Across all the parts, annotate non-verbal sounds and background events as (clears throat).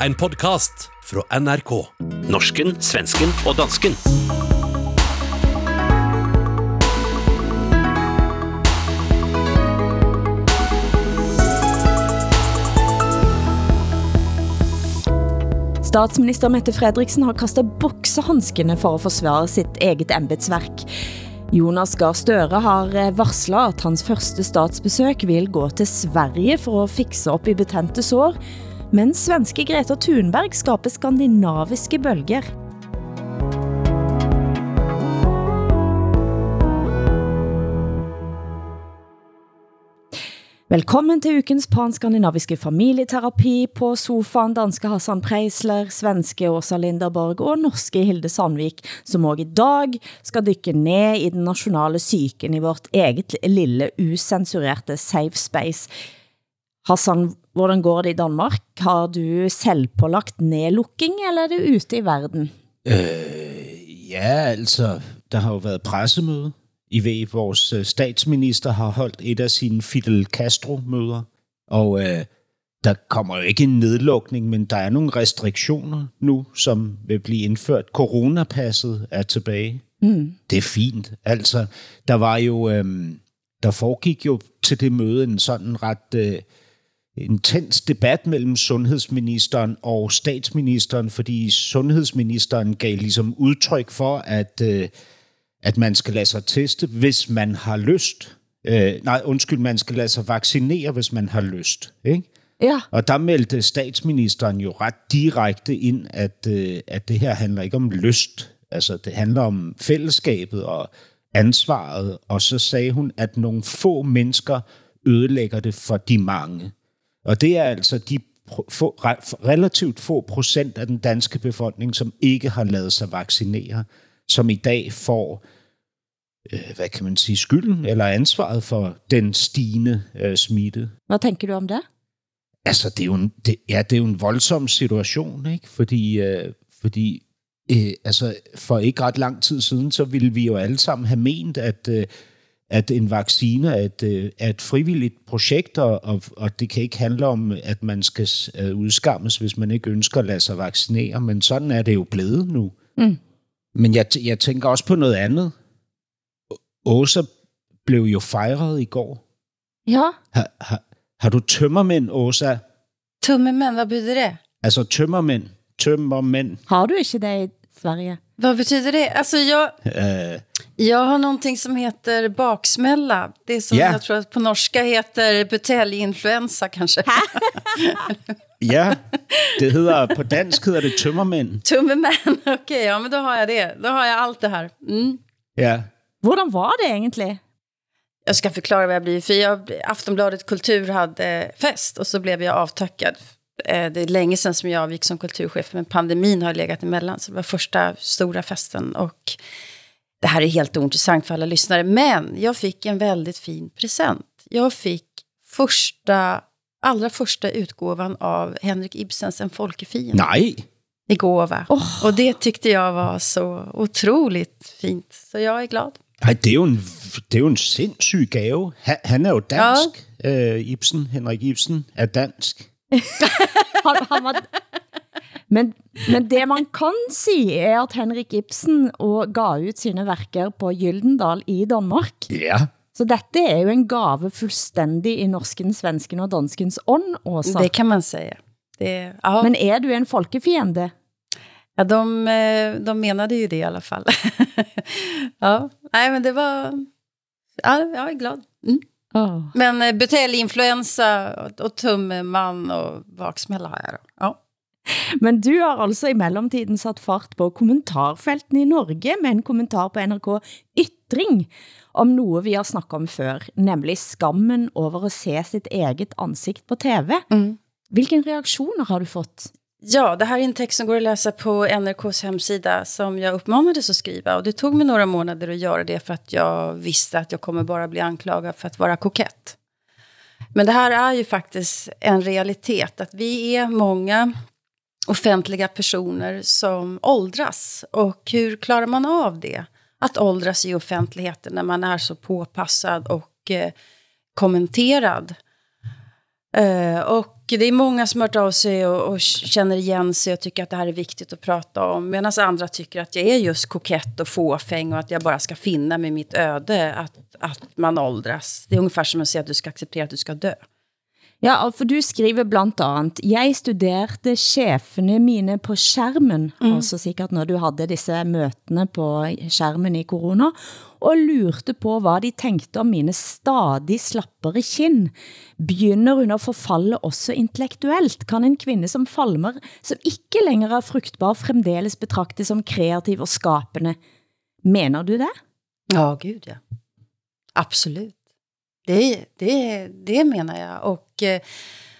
En podkast fra NRK. Norsken, svensken og dansken. Statsminister Mette Fredriksen har kastet boksehandskene for å forsvare sitt eget embedsverk. Jonas Gahr Støre har eh, varslet at hans første statsbesøk vil gå til Sverige for å fikse op i betente sår, men svenske Greta Thunberg skaber skandinaviske bølger. Velkommen til ukens panskandinaviske familieterapi på sofaen danske Hassan Preisler, svenske Åsa Linderborg og norske Hilde Sandvik, som også i dag skal dykke ned i den nationale syken i vårt eget lille usensurerte safe space. Hassan, hvordan går det i Danmark? Har du selvpålagt nedlukking, eller er det ute i verden? Øh, ja, altså, der har jo været pressemøde. I ved, vores øh, statsminister har holdt et af sine Fidel Castro-møder, og øh, der kommer jo ikke en nedlukning, men der er nogle restriktioner nu, som vil blive indført. Coronapasset er tilbage. Mm. Det er fint. Altså, der var jo, øh, der foregik jo til det møde en sådan ret øh, intens debat mellem sundhedsministeren og statsministeren, fordi sundhedsministeren gav ligesom udtryk for, at øh, at man skal lade sig teste, hvis man har lyst. Øh, nej, undskyld, man skal lade sig vaccinere, hvis man har lyst. Ikke? Ja. Og der meldte statsministeren jo ret direkte ind, at, øh, at det her handler ikke om lyst. Altså, det handler om fællesskabet og ansvaret. Og så sagde hun, at nogle få mennesker ødelægger det for de mange. Og det er altså de få, relativt få procent af den danske befolkning, som ikke har lavet sig vaccinere, som i dag får øh, hvad kan man sige, skylden eller ansvaret for den stigende øh, smitte. Hvad tænker du om det? Altså, det er jo en, det, ja, det er jo en voldsom situation, ikke? Fordi, øh, fordi øh, altså, for ikke ret lang tid siden, så ville vi jo alle sammen have ment, at, øh, at en vaccine er et, øh, er et frivilligt projekt, og, og, det kan ikke handle om, at man skal øh, udskammes, hvis man ikke ønsker at lade sig vaccinere. Men sådan er det jo blevet nu. Mm. Men jeg, jeg tænker også på noget andet. Åsa blev jo fejret i går. Ja. Har, har, har du tømmermænd, Åsa? Tømmermænd, hvad betyder det? Altså tømmermænd. Tømmermænd. Har du ikke det i Sverige? Vad betyder det? Alltså jag, Uh, jag har någonting som heter baksmälla. Det som Ja. jag tror att på norska heter buteljinfluensa kanske. (laughs) ja, det hedder, på dansk hedder det tømmermænd. Tummermän, (laughs) okej, ja men då har jag det. Då har jag allt det här. Mm. Ja. Hvordan var det egentlig? Jag ska förklara vad jag blir. För jag, Aftonbladet Kultur hade fest och så blev jag avtackad. Eh, Det är länge sedan som jag avgick som kulturchef, men pandemin har legat emellan. Så det var första stora festen. Och det här är helt ointressant för alla lyssnare, men jag fick en väldigt fin present. Jag fick första, allra första utgåvan av Henrik Ibsens En folkefiende Nej. i gåva. Och det tyckte jag var så otroligt fint. Så jag är glad. Nej, det er jo en, det er jo en sindssyg gave. Han, han er jo dansk, ja. uh, Ibsen, Henrik Ibsen, er dansk. Han, han var... Men, men det man kan sige er at Henrik Ibsen og gav ut sine værker på Gyldendal i Danmark. Ja. Så dette er jo en gave fuldstændig i norsken, svensken og danskens ånd, Åsa. Det kan man säga. Det, ja. Men er du en folkefiende? Ja, de, eh, de menade ju det i alla fall. (laughs) ja, nej men det var... Ja, jag är glad. Mm. Oh. Men eh, buteljinfluensa och, och tummeman och baksmälla har jag då. Ja. Men du har altså i mellemtiden sat fart på kommentarfelten i Norge med en kommentar på NRK Ytring om noget vi har snakket om før, nemlig skammen over at se sitt eget ansigt på TV. Mm. Hvilken reaktioner har du fått? Ja, det här är en text som går att läsa på NRKs hemsida som jag uppmanades att skriva. Och det tog mig några månader att göra det för att jag visste att jag kommer bara bli anklagad för att vara kokett. Men det här är ju faktiskt en realitet, att vi är många offentliga personer som åldras. Och hur klarar man av det? Att åldras i offentligheten när man är så påpassad och eh, kommenterad. Eh, och det är många som har hört av sig och, och känner igen sig och tycker att det här är viktigt att prata om. Medan andra tycker att jag är just kokett och fåfäng och att jag bara ska finna mig mitt öde, att, att man åldras. Det är ungefär som att säga att du ska acceptera att du ska dö. Ja, for du skriver blandt andet, jeg studerte chefene mine på skærmen, mm. altså sikkert når du havde disse møtene på skærmen i corona, og lurte på, hvad de tænkte om mine stadig slappere kin. Begynder hun at forfalle også intellektuelt? Kan en kvinde som Falmer, som ikke længere er fruktbar, fremdeles betragtes som kreativ og skapende? Mener du det? Ja, gud ja. Absolut. Det, det, det menar jag. Och eh,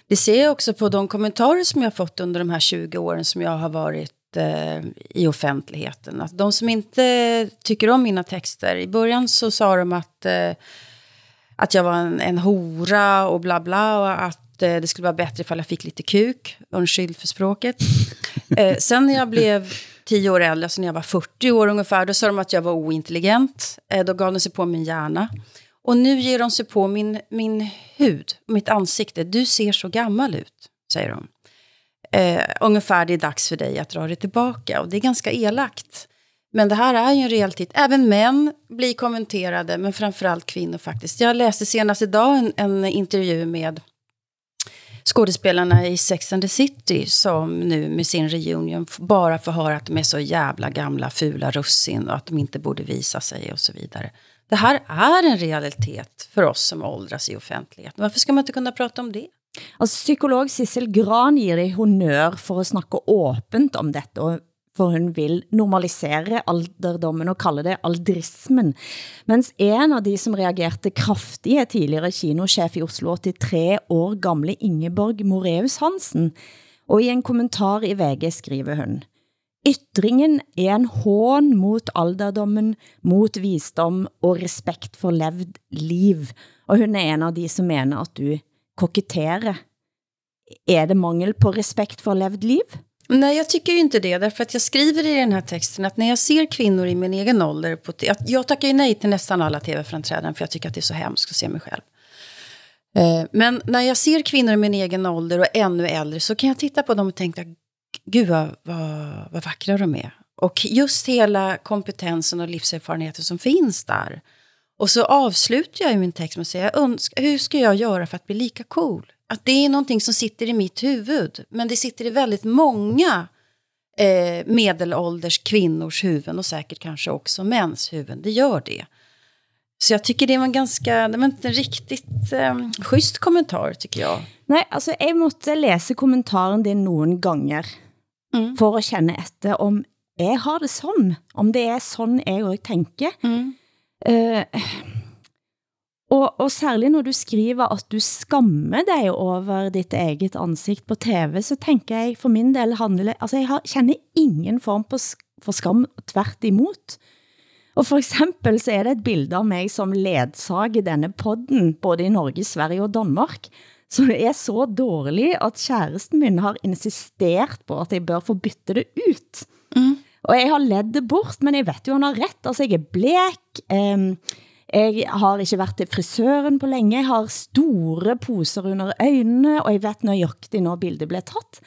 det ser jag också på de kommentarer som jag har fått under de här 20 åren som jag har varit eh, i offentligheten. Att de som inte tycker om mina texter, i början så sa de att, eh, att jag var en, en hora och bla bla och att eh, det skulle vara bättre ifall jag fick lite kuk, undskyld för språket. (laughs) Eh, sen när jag blev tio år äldre, alltså när jag var 40 år ungefär, då sa de att jag var ointelligent. Eh, då gav de sig på min hjärna. Och nu ger de sig på min, min hud, mitt ansikte. Du ser så gammal ut, säger de. Eh, ungefär det är dags för dig att dra dig tillbaka. Och det är ganska elakt. Men det här är ju en realitet. Även män blir kommenterade, men framförallt kvinnor faktiskt. Jag läste senast idag en, en intervju med skådespelarna i Sex and the City som nu med sin reunion bara får höra att de är så jävla gamla, fula russin och att de inte borde visa sig och så vidare. Det här är en realitet för oss som åldras i offentligheten. Varför ska man inte kunna prata om det? Altså, psykolog Sissel Gran giver dig honør for at snakke åbent om dette, og for hun vil normalisere alderdommen og kalde det aldrismen. Mens en av de som reagerte kraftigt er tidligere kinochef i Oslo 83 år gamle Ingeborg Moreus Hansen, og i en kommentar i VG skriver hun, Ytringen er en hån mot alderdommen, mot visdom og respekt for levd liv. Og hun er en av de som mener at du koketterer. Er det mangel på respekt for levd liv? Nej, jag tycker ju inte det. Därför att jag skriver i den här texten att när jag ser kvinnor i min egen ålder... På att jag tackar ju nej till nästan alla tv-framträdanden för jag tycker att det är så hemskt att se mig själv. Eh, men när jag ser kvinnor i min egen ålder och ännu äldre så kan jag titta på dem och tänka gud vad, vad, vad vackra de är. Och just hela kompetensen och livserfarenheten som finns där. Och så avslutar jag i min text med att säga, hur ska jag göra för att bli lika cool? Att det är någonting som sitter i mitt huvud, men det sitter i väldigt många eh, medelålders kvinnors huvuden och säkert kanske också mäns huvuden. Det gör det. Så jag tycker det var en ganska, det var inte en riktigt eh, schysst kommentar tycker jag. Nej, alltså jag måste läsa kommentaren din någon gånger mm. for at kende efter, om jeg har det sådan, om det er sådan jeg også tænker. Mm. Uh, og, og særligt når du skriver at du skammer dig over dit eget ansigt på tv, så tænker jeg for min del handler, altså jeg har, kender ingen form på, for skam tvært imot. Og for eksempel så er det et billede av mig som ledsager denne podden, både i Norge, Sverige og Danmark, som er så dårlig, at kæresten min har insisteret på, at jeg bør få bytte det ut. Mm. Og jeg har ledd det bort, men jeg vet jo, han har ret. Altså, jeg er blek, um, jeg har ikke været til frisøren på længe, jeg har store poser under øjnene, og jeg vet nøjagtigt, når bildet blev taget.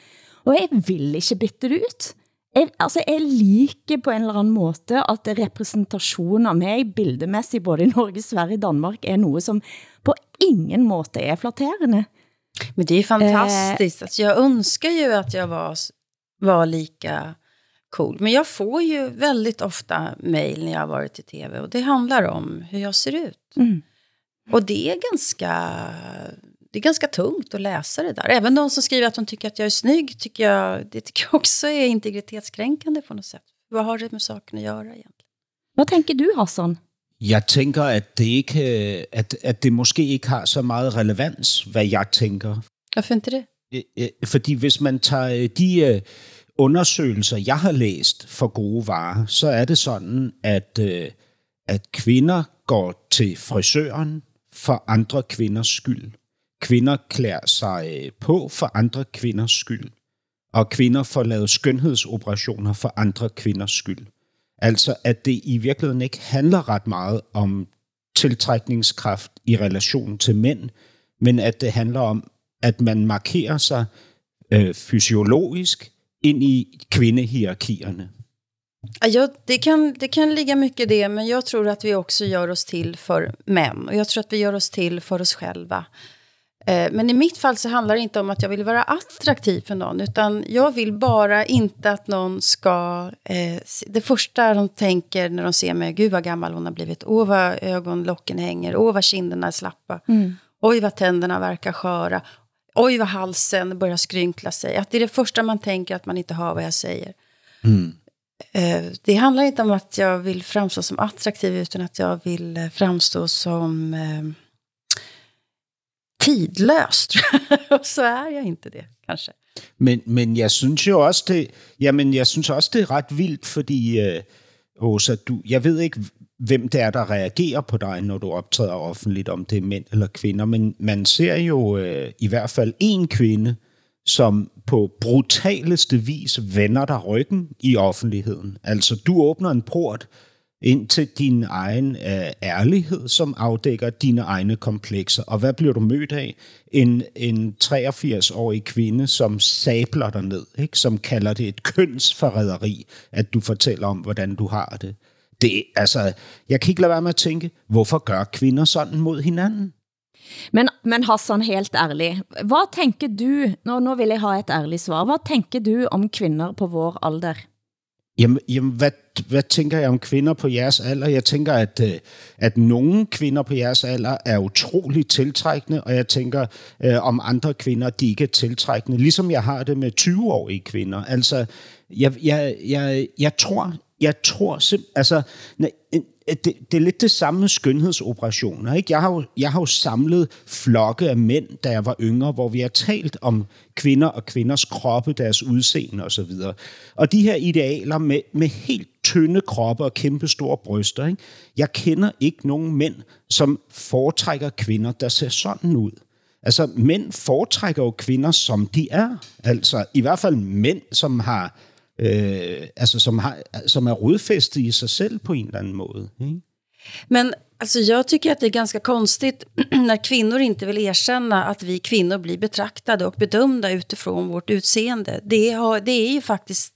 Og jeg vil ikke bytte det ut. Jeg, altså, jeg liker på en eller anden måde, at representation av mig bildemæssigt, både i Norge, Sverige og Danmark, er noget, som på ingen måde är flatterande. Men det är fantastiskt. Eh, alltså, jag önskar ju att jag var, var lika cool. Men jag får ju väldigt ofta mejl när jag har varit i tv och det handlar om hur jag ser ut. Mm. Och det är ganska det är ganska tungt att läsa det där. Även de som skriver att de tycker att jag är snygg, tycker jag, det tycker jag också är integritetskränkande på något sätt. Vad har det med saken at gøre egentligen? Hvad tænker du, Hassan? Jeg tænker, at det, ikke, at, at det måske ikke har så meget relevans, hvad jeg tænker. Hvorfor ikke det? Øh, øh, fordi hvis man tager de øh, undersøgelser, jeg har læst for gode varer, så er det sådan, at, at kvinder går til frisøren for andre kvinders skyld. Kvinder klæder sig øh, på for andre kvinders skyld. Og kvinder får lavet skønhedsoperationer for andre kvinders skyld. Altså, at det i virkeligheden ikke handler ret meget om tiltrækningskraft i relation til mænd, men at det handler om at man markerer sig øh, fysiologisk ind i kvindehierarkierne. Ja, det, kan, det kan ligga mycket i det, men jag tror att vi också gör oss till för män. Och jag tror att vi gör oss till för oss själva. Eh, men i mitt fall så handlar det inte om att jag vill vara attraktiv för någon, utan jag vill bara inte att någon ska... Eh, det första de tänker när de ser mig, gud vad gammal hon har blivit, åh vad ögonlocken hänger, åh vad kinderna är slappa, mm. oj vad tänderna verkar sköra, oj vad halsen börjar skrynkla sig. Att det är det första man tänker, att man inte hör vad jag säger. Mm. Eh, det handlar inte om att jag vill framstå som attraktiv, utan att jag vill eh, framstå som eh, tidløst. (laughs) og så er jeg ikke det, kanskje. Men, men jeg synes jo også, det, jamen, jeg synes også, det er ret vildt, fordi, øh, Åsa, du, jeg ved ikke, hvem det er, der reagerer på dig, når du optræder offentligt, om det er mænd eller kvinder, men man ser jo øh, i hvert fald en kvinde, som på brutaleste vis vender dig ryggen i offentligheden. Altså, du åbner en port ind til din egen øh, ærlighed, som afdækker dine egne komplekser. Og hvad bliver du mødt af? En, en 83-årig kvinde, som sabler dig ned, ikke? som kalder det et kønsforræderi, at du fortæller om, hvordan du har det. det altså, jeg kan ikke lade være med at tænke, hvorfor gør kvinder sådan mod hinanden? Men, men Hassan, helt ærlig, hvad tænker du, når nu vil jeg have et ærligt svar, hvad tænker du om kvinder på vår alder? Jamen, jamen hvad, hvad tænker jeg om kvinder på jeres alder? Jeg tænker, at, øh, at nogle kvinder på jeres alder er utroligt tiltrækkende, og jeg tænker øh, om andre kvinder, de ikke er tiltrækkende, ligesom jeg har det med 20-årige kvinder. Altså, jeg, jeg, jeg, jeg tror, jeg tror simpelthen, altså, det, det er lidt det samme med skønhedsoperationer. Ikke? Jeg, har jo, jeg har jo samlet flokke af mænd, da jeg var yngre, hvor vi har talt om kvinder og kvinders kroppe, deres udseende osv. Og, og de her idealer med, med helt tynde kroppe og kæmpe store bryster. Ikke? Jeg kender ikke nogen mænd, som foretrækker kvinder, der ser sådan ud. Altså, mænd foretrækker jo kvinder, som de er. Altså, i hvert fald mænd, som har øh, alltså som, har, som är rodfästet i sig själv på en eller anden måde. Ikke? Men alltså, jag tycker att det är ganska konstigt (clears throat) när kvinnor inte vill erkänna att vi kvinnor blir betraktade och bedömda utifrån vårt utseende. Det, har, det är ju faktiskt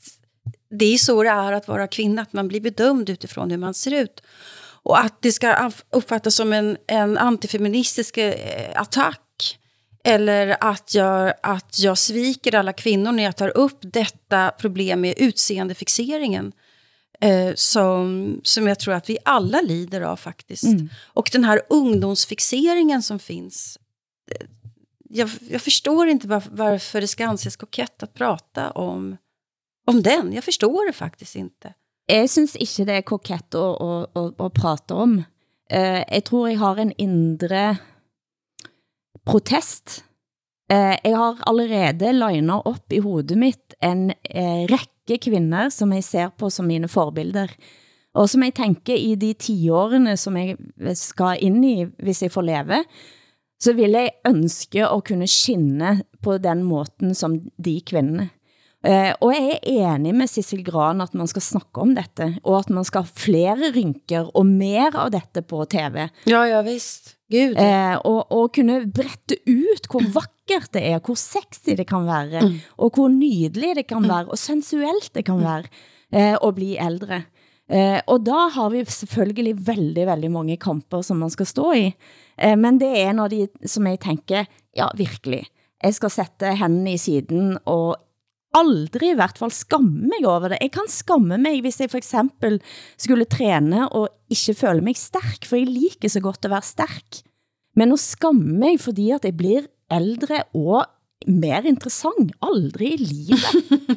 det är så det är att vara kvinna, att man blir bedömd utifrån hur man ser ut. Och att det ska uppfattas som en, en antifeministisk eh, attack eller att jag, att jag sviker alla kvinnor när jag tar upp detta problem med utseendefixeringen. Eh, som, som jag tror att vi alla lider av faktiskt. Mm. Och den här ungdomsfixeringen som finns. Eh, jag, jag förstår inte var, varför det ska anses kokett att prata om, om den. Jag förstår det faktiskt inte. Jag synes inte det är kokett att, att, att, att prata om. Uh, jeg tror jeg har en indre protest. Eh, jeg har allerede linet op i hovedet mitt en eh, række kvinder, som jeg ser på som mine forbilder. Og som jeg tænker i de 10 årene, som jeg eh, skal ind i, hvis jeg får leve, så vil jeg ønske at kunne skinne på den måten som de kvinder. Eh, og jeg er enig med Sissel Gran at man skal snakke om dette, og at man skal have flere rynker og mer av dette på TV. Ja, ja, visst. Gud. Uh, og, og kunne brette ut hvor vakkert det er, hvor sexy det kan være, mm. og hvor nydelig det kan være, og sensuelt det kan være uh, at bli ældre. Uh, og da har vi selvfølgelig veldig, veldig mange kamper, som man skal stå i. Uh, men det er en av de, som jeg tænker, ja, virkelig, jeg skal sætte hændene i siden og aldrig i hvert fall skamme mig over det. Jeg kan skamme mig, hvis jeg for eksempel skulle træne og ikke føle mig stærk, for jeg liker så godt at være stærk. Men at skamme mig, fordi at jeg blir äldre og mer interessant. Aldrig i livet.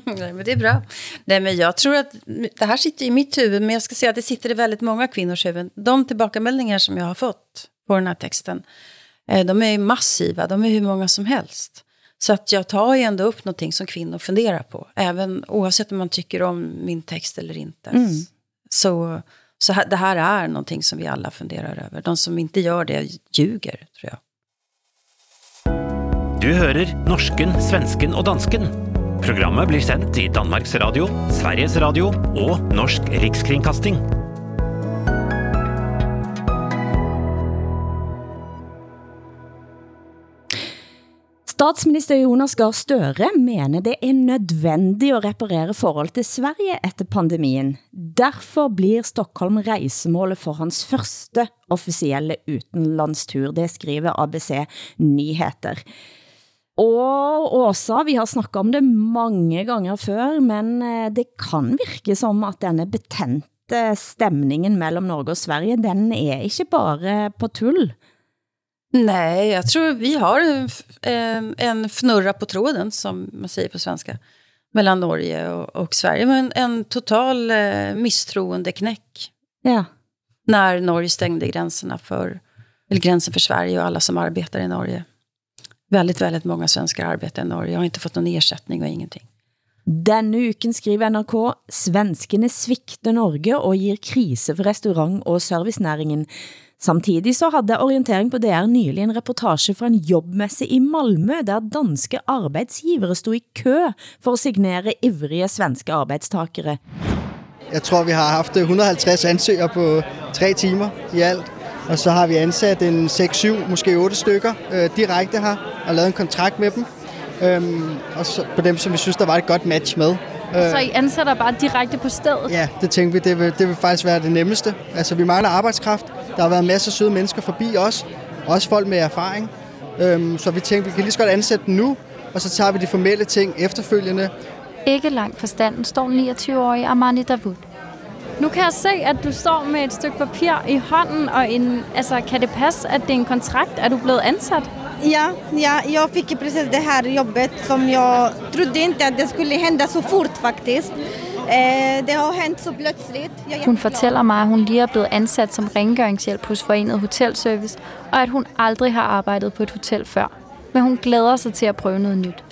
(laughs) Nej, men det är bra. Nej, men jag tror att det här sitter i mitt huvud, men jag ska säga att det sitter i väldigt många kvinnors huvud. De tillbakameldingar som jag har fått på den här texten, eh, de är massiva, de är hur många som helst. Så att jag tar ju ändå upp någonting som kvinnor funderar på. Även oavsett om man tycker om min text eller inte. Mm. Så, så här, det här är någonting som vi alla funderar över. De som inte gör det ljuger, tror jag. Du hører norsken, svensken og dansken. Programmet blir sendt i Danmarks Radio, Sveriges Radio og Norsk Rikskringkasting. Statsminister Jonas Gahr Støre mener det er nødvendig at reparere forhold til Sverige efter pandemien. Derfor blir Stockholm rejsemålet for hans første officielle utenlandstur. Det skriver ABC Nyheter. Og Åsa, vi har snakket om det mange ganger før, men eh, det kan virke som at denne betente stemningen mellem Norge og Sverige, den er ikke bare på tull. Nej, jag tror vi har en, en fnurra på tråden, som man säger på svenska, mellan Norge och, och Sverige. Men en total eh, misstroendeknäck. Ja. När Norge stängde gränserna för, eller gränsen för Sverige och alla som arbetar i Norge. Väldigt, väldigt många svenskar arbetar i Norge. Jag har inte fått någon ersättning och ingenting. Denne uken skriver NRK, svenskene svikter Norge og gir krise for restaurant- og servicenæringen. Samtidig så havde Orientering på DR nylig en reportage fra en jobbmesse i Malmø, der danske arbejdsgivere stod i kø for at signere ivrige svenske arbejdstagere. Jeg tror, vi har haft eh, 150 ansøgere på tre timer i alt. Og så har vi ansat en 6-7, måske 8 stykker øh, direkte her, og lavet en kontrakt med dem. Øhm, og så på dem, som vi synes, der var et godt match med. Øh, så I ansætter bare direkte på stedet? Ja, det tænkte vi, det vil, det vil faktisk være det nemmeste. Altså, vi mangler arbejdskraft. Der har været masser af søde mennesker forbi os. Også folk med erfaring. Øhm, så vi tænkte, vi kan lige så godt ansætte dem nu, og så tager vi de formelle ting efterfølgende. Ikke langt fra standen står 29-årige Armani Davud. Nu kan jeg se, at du står med et stykke papir i hånden, og en, altså, kan det passe, at det er en kontrakt? Er du blevet ansat? Ja, ja, jag fick precis det här jobbet som jag trodde inte att det skulle hända så fort faktiskt. Eh, det har hänt så plötsligt. Jeg hun fortæller mig, at hun lige er blevet ansat som rengøringshjælp hos Forenet Hotelservice, og at hun aldrig har arbejdet på et hotel før. Men hun glæder sig til at prøve noget nyt.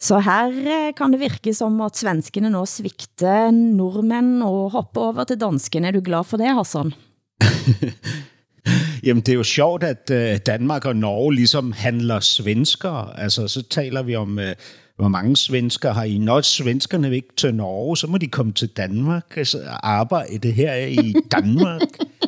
Så her eh, kan det virke som at svenskene nå svigter nordmænd og hopper over til danskene. Er du glad for det, Hassan? (laughs) Jamen, det er jo sjovt, at øh, Danmark og Norge ligesom handler svensker. Altså, så taler vi om, øh, hvor mange svensker har I. Når svenskerne ikke til Norge, så må de komme til Danmark altså, og arbejde her i Danmark.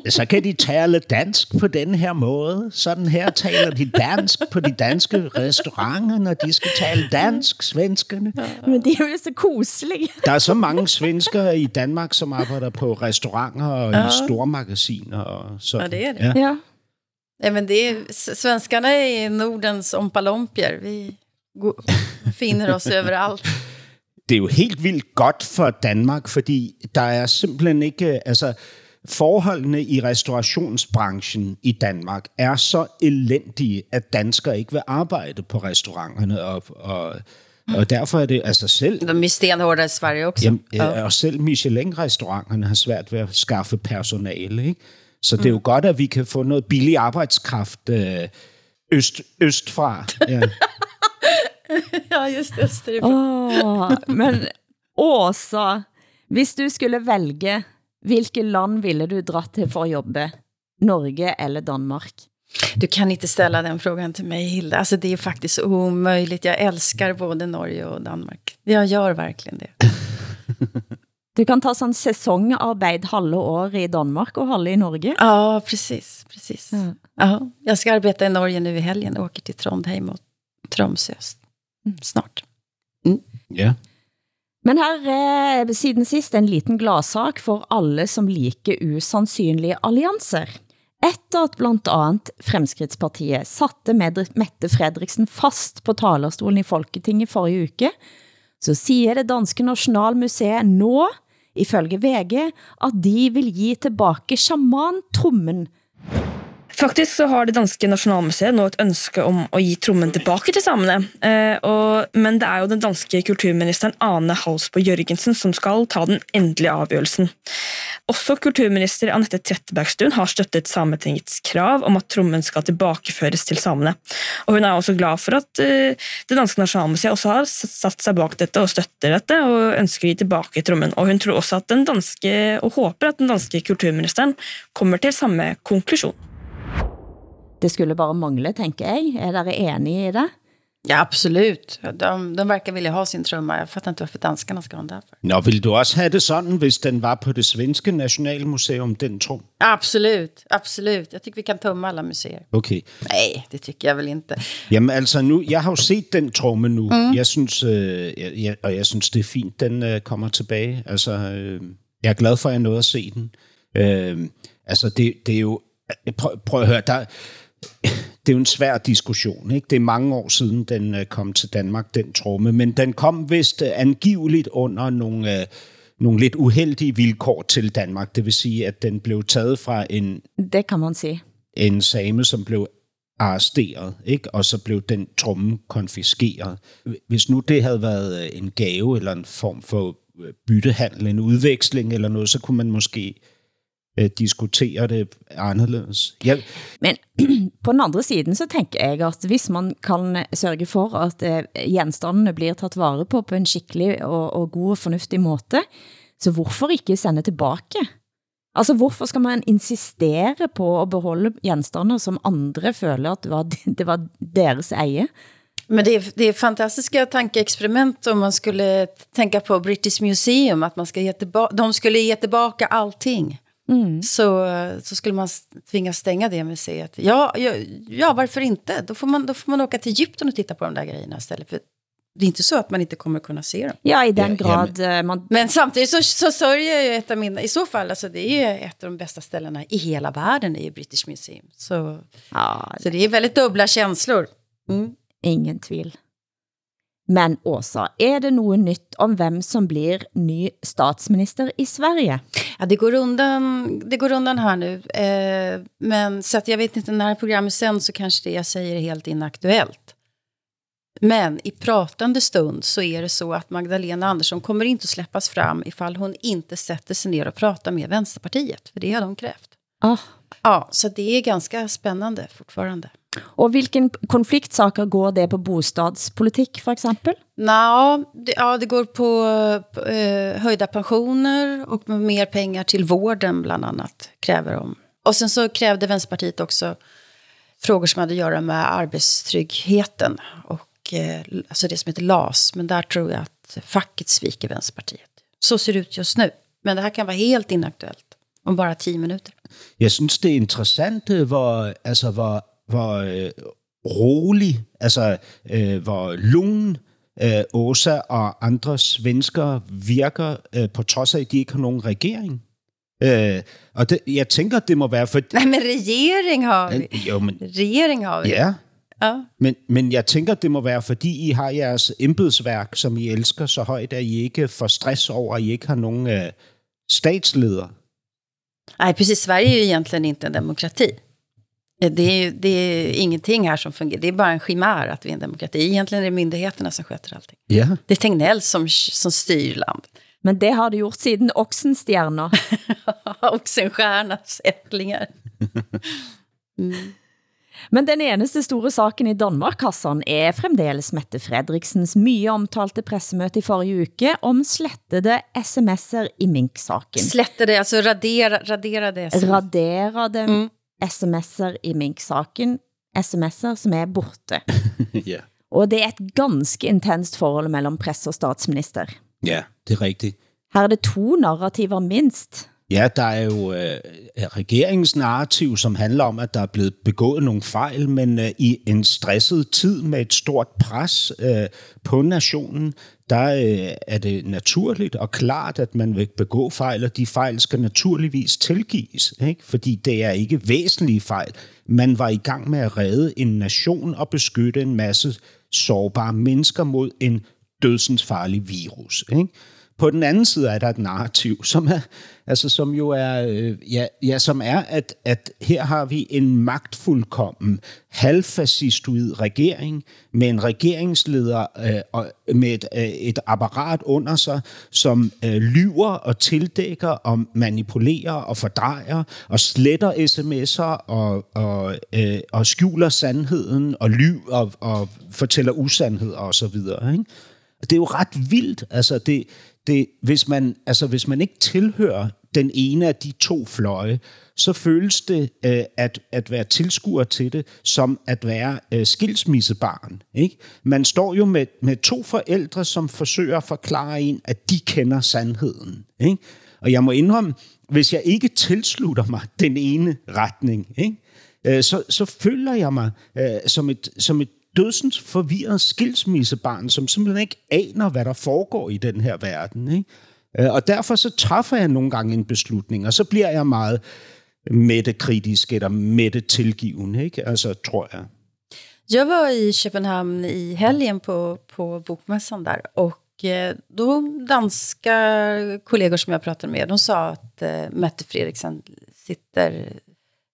så kan de tale dansk på den her måde. Sådan her taler de dansk på de danske restauranter, når de skal tale dansk, svenskerne. Men det er jo så koselige. Der er så mange svensker i Danmark, som arbejder på restauranter og ja. i stormagasiner. Og så. Ja, det er det. Ja. ja. Ja, men det är, svenskarna är Nordens ompalompier. Vi finner os överallt. Det er jo helt vildt godt for Danmark, fordi der er simpelthen ikke... Altså, forholdene i restaurationsbranchen i Danmark er så elendige, at danskere ikke vil arbejde på restauranterne, og, og, og derfor er det altså selv... De er stenhårde i Sverige også. Jamen, ja. Og selv Michelin-restauranterne har svært ved at skaffe personale, ikke? Så det er jo mm. godt, at vi kan få noget billig arbejdskraft øh, øst, østfra. Ja. (laughs) (laughs) ja, just det. Oh, men Åsa, hvis du skulle vælge, hvilke land ville du dra til for at jobbe? Norge eller Danmark? Du kan inte ställa den frågan till mig, Hilda. Alltså, det är faktiskt omöjligt. Jag älskar både Norge och Danmark. Jag gör verkligen det. (laughs) Du kan ta sådan säsongarbejde halve år i Danmark och halve i Norge. Ja, precis. precis. Ja. Ja, jag ska arbeta i Norge nu i helgen. Jag åker till Trondheim och Tromsø mm. Snart. Mm. Yeah. Men her er siden sist en liten gladsak for alle som liker usandsynlige allianser. Efter at blandt andet Fremskridtspartiet satte Mette Fredriksen fast på talerstolen i Folketinget forrige uke, så siger det danske Nationalmuseet nå, ifølge VG, at de vil give tilbage shaman-trummen Faktisk så har det danske Nationalmuseet nå et ønske om å gi trommen tilbake til samene. Eh, og, men det er jo den danske kulturministeren Ane Halsbo Jørgensen som skal ta den endelige avgjørelsen. Også kulturminister Annette Trettebergstuen har støttet Sametingets krav om at trommen skal tilbakeføres til samene. Og hun er også glad for at eh, det danske Nationalmuseet også har satt seg bak dette og støtter dette, og ønsker å gi tilbake trommen. Og hun tror også at den danske, og håper at den danske kulturministeren kommer til samme konklusjon. Det skulle bare mangle, tænker jeg. Er dere enige i det? Ja, absolut. De, de verkar vilja ha sin trumma. Jag fattar inte varför danskarna ska ha den därför. Nå, vil du også have det sådan, hvis den var på det svenske nationalmuseum, den trum? Absolut, absolut. Jag tycker vi kan tumma alla museer. Okay. Nej, det tycker jag väl inte. Jamen altså nu, jeg har jo set den tromme nu. Mm. Jeg synes, øh, jeg, og jeg synes, det er fint, den øh, kommer tilbage. Altså, øh, jeg er glad for, at jeg nåede at se den. Øh, altså, det, det er jo... Prøv, prøv at høre, der, det er jo en svær diskussion. Ikke? Det er mange år siden, den øh, kom til Danmark, den tromme, men den kom vist øh, angiveligt under nogle, øh, nogle lidt uheldige vilkår til Danmark. Det vil sige, at den blev taget fra en, Det kan man sige. en same, som blev arresteret, ikke? og så blev den tromme konfiskeret. Hvis nu det havde været en gave eller en form for byttehandel, en udveksling eller noget, så kunne man måske øh, diskutere det anderledes. Jeg, Men (clears throat) på den andre siden så tænker jeg, at hvis man kan sørge for, at eh, gjenstandene blir taget vare på på en skikkelig og, og god og fornuftig måte, så hvorfor ikke sende tilbage? Altså, hvorfor skal man insistere på at beholde genstander, som andre føler, at det var, (laughs) det var deres eje? Men det är, det är fantastiska tankeexperiment om man skulle tänka på British Museum, att man ska ge tillbaka, de skulle ge tillbaka allting. Mm. Så, så skulle man tvingas stänga det museet. Ja, ja, ja, varför inte? Då får, man, då får man åka till Egypten och titta på de där grejerna istället. För det är inte så att man inte kommer kunna se dem. Ja, i den Ja, grad eh, man... Men samtidigt så, så sörjer jag ju ett av mina, i så fall, alltså det är ju ett av de bästa ställena i hela världen i British Museum. Så, Ja, så det är väldigt dubbla känslor. Mm. ingen tvil. Men Åsa, er det noget nyt om hvem som blir ny statsminister i Sverige? Ja, det går undan, det går undan här nu. Eh, men så att jag vet inte när programmet sen så kanske det jag säger är helt inaktuellt. Men i pratande stund så är det så att Magdalena Andersson kommer inte att släppas fram ifall hon inte sätter sig ner och pratar med Vänsterpartiet. För det har de krävt. Ah. Ja, så det är ganska spännande fortfarande. Og hvilken konfliktsaker går det på bostadspolitik, for eksempel? Nå, det, ja, det går på, eh, höjda pensioner och mer pengar till vården bland annat kräver de. Och sen så krävde Vänsterpartiet också frågor som hade att göra med arbetstryggheten och eh, alltså det som heter LAS. Men där tror jag att facket sviker Vänsterpartiet. Så ser det ut just nu. Men det här kan vara helt inaktuellt om bara tio minuter. jeg synes, det er interessant, hvor, altså, hvor, hvor øh, rolig, altså øh, hvor lun øh, Åsa og andre svensker virker, øh, på trods af, at de ikke har nogen regering. Øh, og det, jeg tænker, det må være for... Nej, men regering har vi. Jo, men, Regering har vi. ja, ja. men, men jeg tænker, det må være, fordi I har jeres embedsværk, som I elsker så højt, at I ikke får stress over, at I ikke har nogen øh, statsleder. Nej, precis. Sverige är ju egentligen inte en demokrati. Det är, det är ingenting här som fungerar. Det är bara en chimär att vi är en demokrati. Egentligen är det myndigheterna som sköter allting. Ja. Det är Tegnell som, som styr land. Men det har det gjort siden Oxenstjerner. Oxenstiernas (laughs) ättlingar. Men den eneste store saken i Danmark, Hassan, er fremdeles Mette Fredriksens mye omtalte pressemøte i forrige uke om slettede sms'er i Mink-saken. Slätter det, alltså radera, radera det. som- Raderede Mm. Sms'er i Mink-saken, sms'er som er borte. (laughs) ja. Og det er et ganske intenst forhold mellem presse og statsminister. Ja, det er rigtigt. Her er det to narrativer mindst. Ja, der er jo øh, regeringens narrativ, som handler om, at der er blevet begået nogle fejl, men øh, i en stresset tid med et stort pres øh, på nationen, der øh, er det naturligt og klart, at man vil begå fejl, og de fejl skal naturligvis tilgives, ikke? fordi det er ikke væsentlige fejl. Man var i gang med at redde en nation og beskytte en masse sårbare mennesker mod en dødsensfarlig virus. Ikke? På den anden side er der et narrativ, som er, altså som jo er, øh, ja, ja, som er, at, at her har vi en magtfuldkommen, halvfascistoid regering med en regeringsleder øh, og med et, øh, et apparat under sig, som øh, lyver og tildækker og manipulerer og fordrejer og sletter sms'er og, og, øh, og skjuler sandheden og lyver og, og fortæller usandheder osv. Ikke? Det er jo ret vildt. Altså, det, det, hvis, man, altså, hvis man ikke tilhører den ene af de to fløje, så føles det øh, at, at være tilskuer til det som at være øh, skilsmissebarn. Ikke? Man står jo med, med to forældre, som forsøger at forklare en, at de kender sandheden. Ikke? Og jeg må indrømme, hvis jeg ikke tilslutter mig den ene retning, ikke? Øh, så, så føler jeg mig øh, som, et, som et dødsens forvirret skilsmissebarn, som simpelthen ikke aner, hvad der foregår i den her verden. Ikke? Øh, og derfor så træffer jeg nogle gange en beslutning, og så bliver jeg meget mættekritisk eller mætte tilgivende, ikke? Altså, tror jeg. Jag var i Köpenhamn i helgen på, på bokmässan där och eh, de då danska kollegor som jag pratade med, de sa att eh, Mette Frederiksen sitter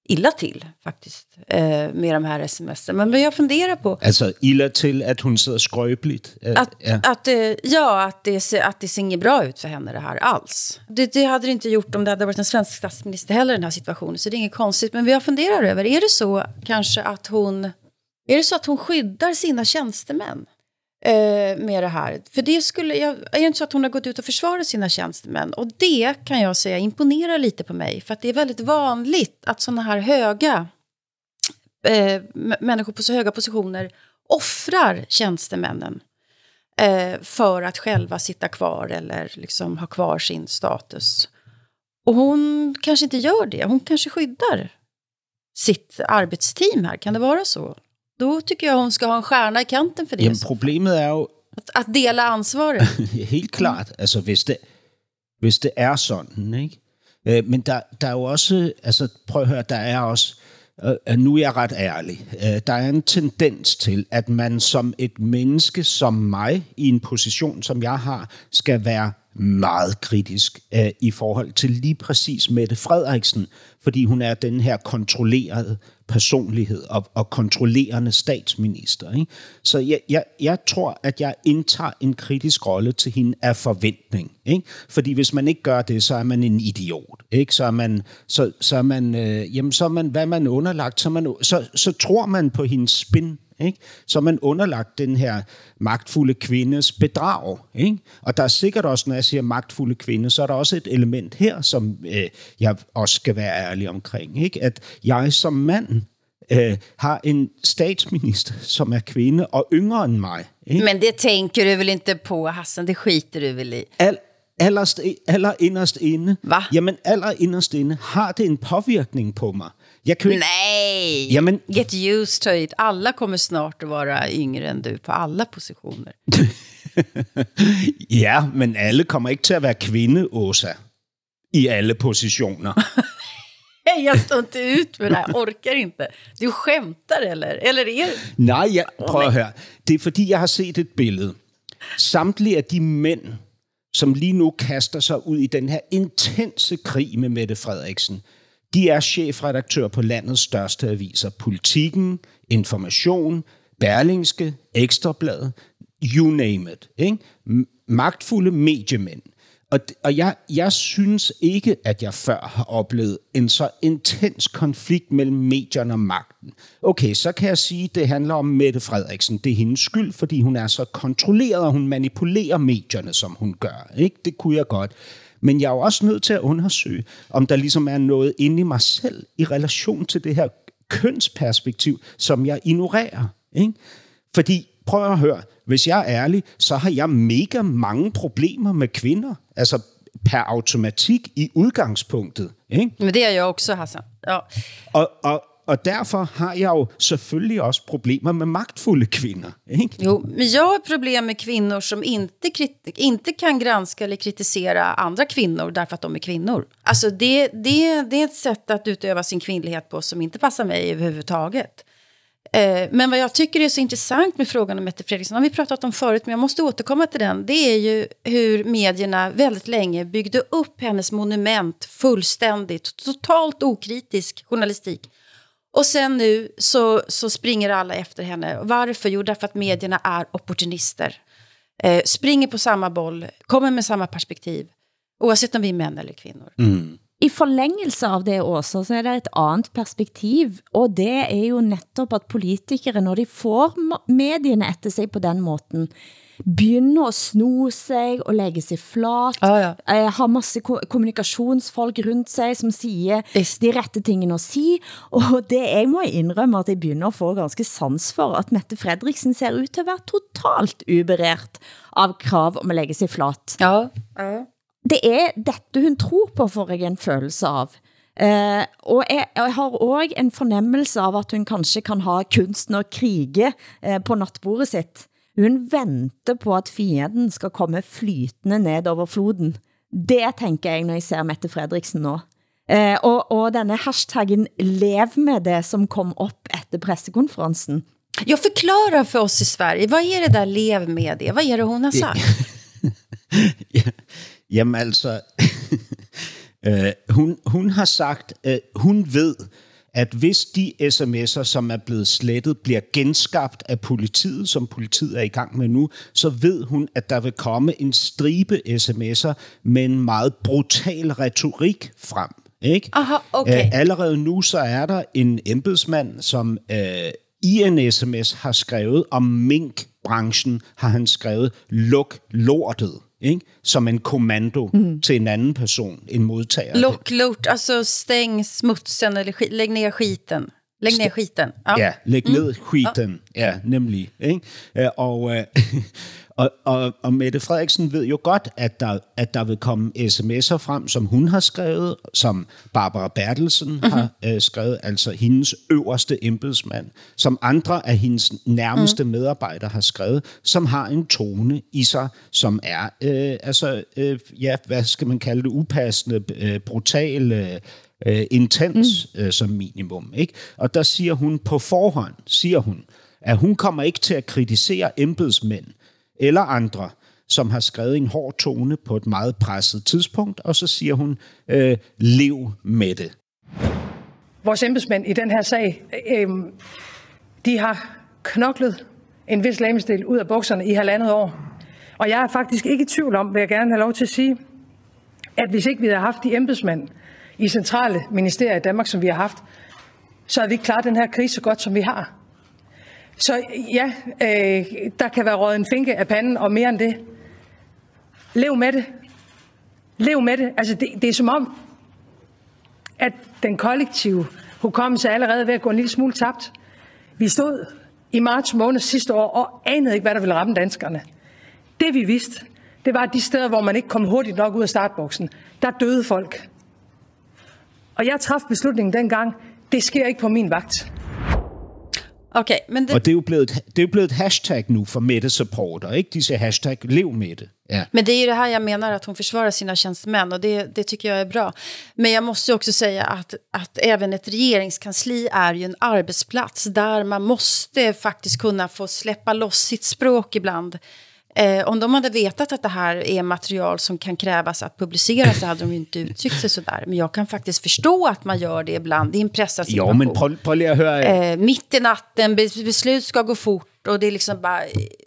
illa till faktiskt eh, med de här sms. Men jag funderar på... Alltså illa till att hon sidder skröpligt? Att, att, ja. Att, eh, ja, att det, ser, att det ser inget bra ut för henne det här alls. Det, det hade det inte gjort om det hade varit en svensk statsminister heller i den här situationen. Så det är inget konstigt. Men jag funderar över, är det så kanske att hon... Är det så att hon skyddar sina tjänstemän? Eh, med det här. För det skulle, jag, är det inte så att hon har gått ut och försvarat sina tjänstemän? Och det kan jag säga imponerar lite på mig. För att det är väldigt vanligt att sådana här höga eh, människor på så höga positioner offrar tjänstemännen eh, för att själva sitta kvar eller liksom ha kvar sin status. Och hon kanske inte gör det. Hon kanske skyddar sitt arbetsteam här. Kan det vara så? Då tycker jag hon ska ha en stjärna i kanten för det. Jamen, problemet er jo... At, at dele ansvaret. (laughs) Helt klart. Altså, hvis det, hvis det er sådan, ikke? Øh, men der, der er jo også... Altså, prøv at høre, der er også... Øh, nu er jeg ret ærlig. Øh, der er en tendens til, at man som et menneske som mig, i en position, som jeg har, skal være meget kritisk øh, i forhold til lige præcis Mette Frederiksen, fordi hun er den her kontrollerede personlighed og, og kontrollerende statsminister. Ikke? Så jeg, jeg, jeg tror, at jeg indtager en kritisk rolle til hende af forventning. Ikke? Fordi hvis man ikke gør det, så er man en idiot. Ikke? Så er man, så, så er man, øh, jamen, så er man, hvad er man underlagt? Så, man, så, så tror man på hendes spin ikke? Så man underlagt den her magtfulde kvindes bedrag. Ikke? Og der er sikkert også, når jeg siger magtfulde kvinde, så er der også et element her, som øh, jeg også skal være ærlig omkring. Ikke? At jeg som mand øh, har en statsminister, som er kvinde og yngre end mig. Ikke? Men det tænker du vel ikke på, Hassan? Det skiter du vel i? Al, allerst, aller inderst inde, Hva? jamen aller inderst inde, har det en påvirkning på mig. Jag kan... Nej! Jamen... Get used to it. Alla kommer snart att vara yngre än du på alla positioner. (laughs) ja, men alle kommer ikke til at være kvinde, Åsa. I alle positioner. (laughs) (laughs) jag står inte ut med det här, orkar inte. Du skämtar eller? Eller är Nej, jeg, prøv at høre. Det er fordi, jeg har set et billede. Samtlige af de mænd, som lige nu kaster sig ud i den her intense krig med Mette Frederiksen, de er chefredaktør på landets største aviser. Politikken, Information, Berlingske, Ekstrablad, you name it. Ikke? Magtfulde mediemænd. Og, og jeg, jeg synes ikke, at jeg før har oplevet en så intens konflikt mellem medierne og magten. Okay, så kan jeg sige, at det handler om Mette Frederiksen. Det er hendes skyld, fordi hun er så kontrolleret, og hun manipulerer medierne, som hun gør. Ikke? Det kunne jeg godt. Men jeg er jo også nødt til at undersøge, om der ligesom er noget inde i mig selv i relation til det her kønsperspektiv, som jeg ignorerer. Ikke? Fordi, prøv at høre, hvis jeg er ærlig, så har jeg mega mange problemer med kvinder. Altså per automatik i udgangspunktet. Ikke? Men det er jeg også, Hassan. Ja. Og, og, og derfor har jeg jo selvfølgelig også problemer med magtfulla kvinnor. Jo, men jag har problem med kvinnor som inte, inte kan granska eller kritisera andra kvinnor därför att de är kvinnor. Alltså det, det, det är ett sätt att utöva sin kvinnlighet på som inte passar mig överhuvudtaget. Eh, men vad jag tycker är så intressant med frågan om Mette Fredriksson, har vi pratat om förut, men jag måste återkomma till den, det är ju hur medierna väldigt länge byggde upp hennes monument fullständigt, totalt okritisk journalistik och sen nu så, så springer alla efter henne. Varför? Jo, därför att medierna är opportunister. Eh, springer på samma boll, kommer med samma perspektiv. Oavsett om vi är män eller kvinnor. Mm. I forlængelse av det også, så er det et andet perspektiv, og det er jo netop at politikere, når de får medierne etter sig på den måten, begynder at sno sig og lægge sig flat, ah, ja. eh, har masse ko kommunikationsfolk rundt sig, som siger Yes. de rette tingene at sige, og det jeg må indrømme, at jeg begynder at få ganske sans for, at Mette Fredriksen ser ud til at være totalt uberert av krav om at lægge sig flat Ja, ja. Det er dette hun tror på, får jeg en følelse av. Uh, og jeg, jeg har også en fornemmelse av at hun kanskje kan ha kunsten at krige uh, på nattbordet sitt. Hun venter på at fienden skal komme flytende ned over floden. Det tænker jeg, når jeg ser Mette Fredriksen nå. Uh, og, og denne hashtaggen lev med det, som kom op efter pressekonferensen. Jag förklarar för oss i Sverige, vad är det där lev med det? Vad är det hon har sagt? (laughs) (laughs) Jamen altså, (laughs) øh, hun, hun har sagt, øh, hun ved, at hvis de sms'er, som er blevet slettet, bliver genskabt af politiet, som politiet er i gang med nu, så ved hun, at der vil komme en stribe sms'er med en meget brutal retorik frem. Ikke? Aha, okay. Øh, allerede nu så er der en embedsmand, som øh, i en sms har skrevet om minkbranchen, har han skrevet, luk lortet. Ikke? Som en kommando mm. til en anden person, en modtager. Lock, lort, alltså stäng smutsen eller skit, lägg ner skiten. Lägg ner skiten. Ja. Ja, læg ned skiten. Ja, nemlig. Ikke? Og, øh, og, og, og Mette Frederiksen ved jo godt, at der, at der vil komme sms'er frem, som hun har skrevet, som Barbara Bertelsen mm-hmm. har øh, skrevet, altså hendes øverste embedsmand, som andre af hendes nærmeste mm. medarbejdere har skrevet, som har en tone i sig, som er, øh, altså, øh, ja, hvad skal man kalde det, upassende, øh, brutal, øh, øh, intens mm. øh, som minimum. Ikke? Og der siger hun på forhånd, siger hun, at hun kommer ikke til at kritisere embedsmænd eller andre, som har skrevet en hård tone på et meget presset tidspunkt, og så siger hun, øh, lev med det. Vores embedsmænd i den her sag, øh, de har knoklet en vis lamestil ud af bukserne i halvandet år. Og jeg er faktisk ikke i tvivl om, vil jeg gerne have lov til at sige, at hvis ikke vi havde haft de embedsmænd i centrale ministerier i Danmark, som vi har haft, så havde vi ikke klaret den her krise så godt, som vi har. Så ja, øh, der kan være røget en finke af panden, og mere end det. Lev med det. Lev med det. Altså, det, det er som om, at den kollektive hukommelse er allerede ved at gå en lille smule tabt. Vi stod i marts måned sidste år og anede ikke, hvad der ville ramme danskerne. Det vi vidste, det var, at de steder, hvor man ikke kom hurtigt nok ud af startboksen, der døde folk. Og jeg traf beslutningen dengang, det sker ikke på min vagt. Okay, men det, Og det er jo blevet, det er jo blevet et hashtag nu for Mette supporter, ikke? De siger hashtag lev med det. Ja. Men det är ju det här jag menar, att hon försvarar sina tjänstemän och det, det tycker jag är bra. Men jag måste ju också säga att, att även ett regeringskansli är ju en arbetsplats där man måste faktiskt kunna få släppa loss sitt språk ibland. Eh, om de hade vetat att det här är material som kan krävas att publicera så hade de ju inte uttryckt sig sådär. Men jag kan faktiskt förstå att man gör det ibland i en pressad situation. men prøv, prøv lige at høre. eh, mitt i natten, bes- beslut ska gå fort och det är liksom bara,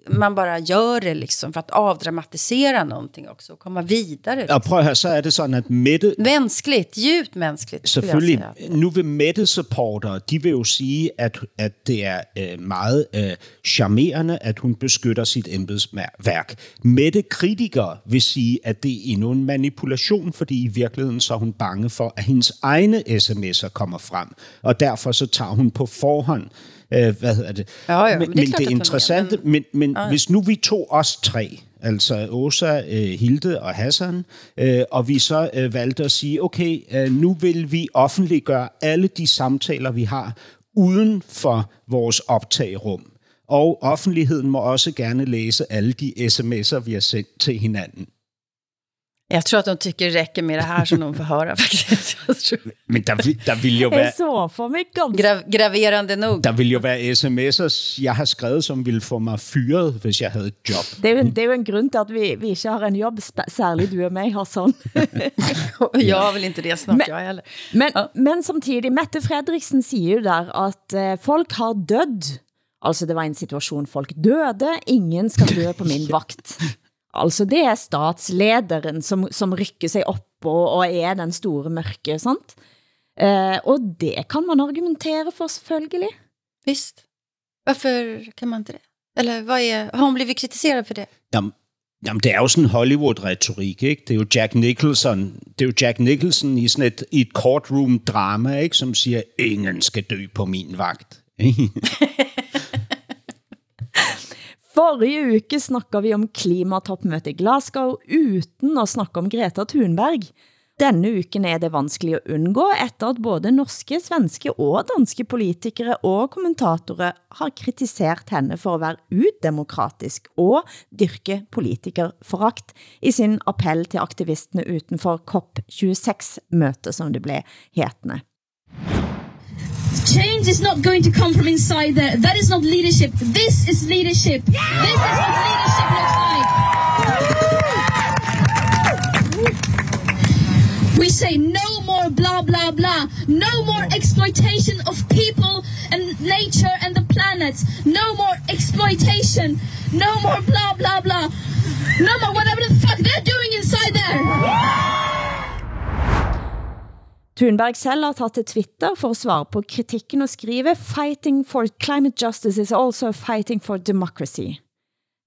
man bara gör det liksom för att avdramatisera någonting också och komma vidare. Og prøv at høre, så er det sådan, at Mette, Mänskligt, djupt mänskligt. Selvfølgelig. Nu vil Mette-supportere, de vil jo sige, at, at det er øh, meget øh, charmerende, at hun beskytter sit embedsværk. Mette-kritikere vil sige, at det er endnu en manipulation, fordi i virkeligheden så er hun bange for, at hendes egne sms'er kommer frem. Og derfor så tager hun på forhånd øh, hvad hedder det? Ja, ja, men men, det men klart, det interessante, mener, men, men ja. hvis nu vi tog os tre, altså Åsa, øh, Hilde og Hassan, øh, og vi så øh, valgte at sige, okay, nu vil vi offentliggøre alle de samtaler, vi har, uden for vores optagerum. Og offentligheden må også gerne læse alle de sms'er, vi har sendt til hinanden. Jag tror att de tycker det räcker med det här som de får höra (laughs) faktiskt. Men der, vil- der vil jo være... Jeg så for mig Gra graverande nog. Der vil jo være sms'er, jeg har skrevet, som ville få mig fyret, hvis jeg havde et job. Det er, jo, det er jo en grund til, at vi, vi ikke har en jobb, særligt du og mig, Hassan. Och (laughs) jag vill inte det snart, Men- jag heller. Men, men samtidig, Mette Fredriksen siger jo der, at eh, folk har dødd. Altså, det var en situation, folk døde, ingen skal dø på min (laughs) vakt. Altså, det er statslederen, som, som rykker sig op og, og er den store mørke, sant? Eh, og det kan man argumentere for selvfølgelig. Visst. Varför kan man inte det? Eller vad är, har hon blivit kritiserad för det? Jamen, jamen, det er jo sådan Hollywood-retorik, ikke? Det er jo Jack Nicholson, det er jo Jack Nicholson i sådan et, i et courtroom-drama, ikke? Som siger, ingen skal dø på min vagt. (laughs) (laughs) Forrige uke snakker vi om klimatoppmøte i Glasgow uden at snakke om Greta Thunberg. Denne uken er det vanskeligt at undgå, efter at både norske, svenske og danske politikere og kommentatorer har kritiseret henne for at være udemokratisk og dyrke politikerforakt i sin appel til aktivisterne utenfor COP26-møte, som det blev hetende. Change is not going to come from inside there. That is not leadership. This is leadership. This is what leadership looks like. We say no more blah blah blah. No more exploitation of people and nature and the planet. No more exploitation. No more blah blah blah. No more whatever the fuck they're doing inside there. Thunberg selv har taget til Twitter for at svare på kritikken og skrive Fighting for climate justice is also fighting for democracy.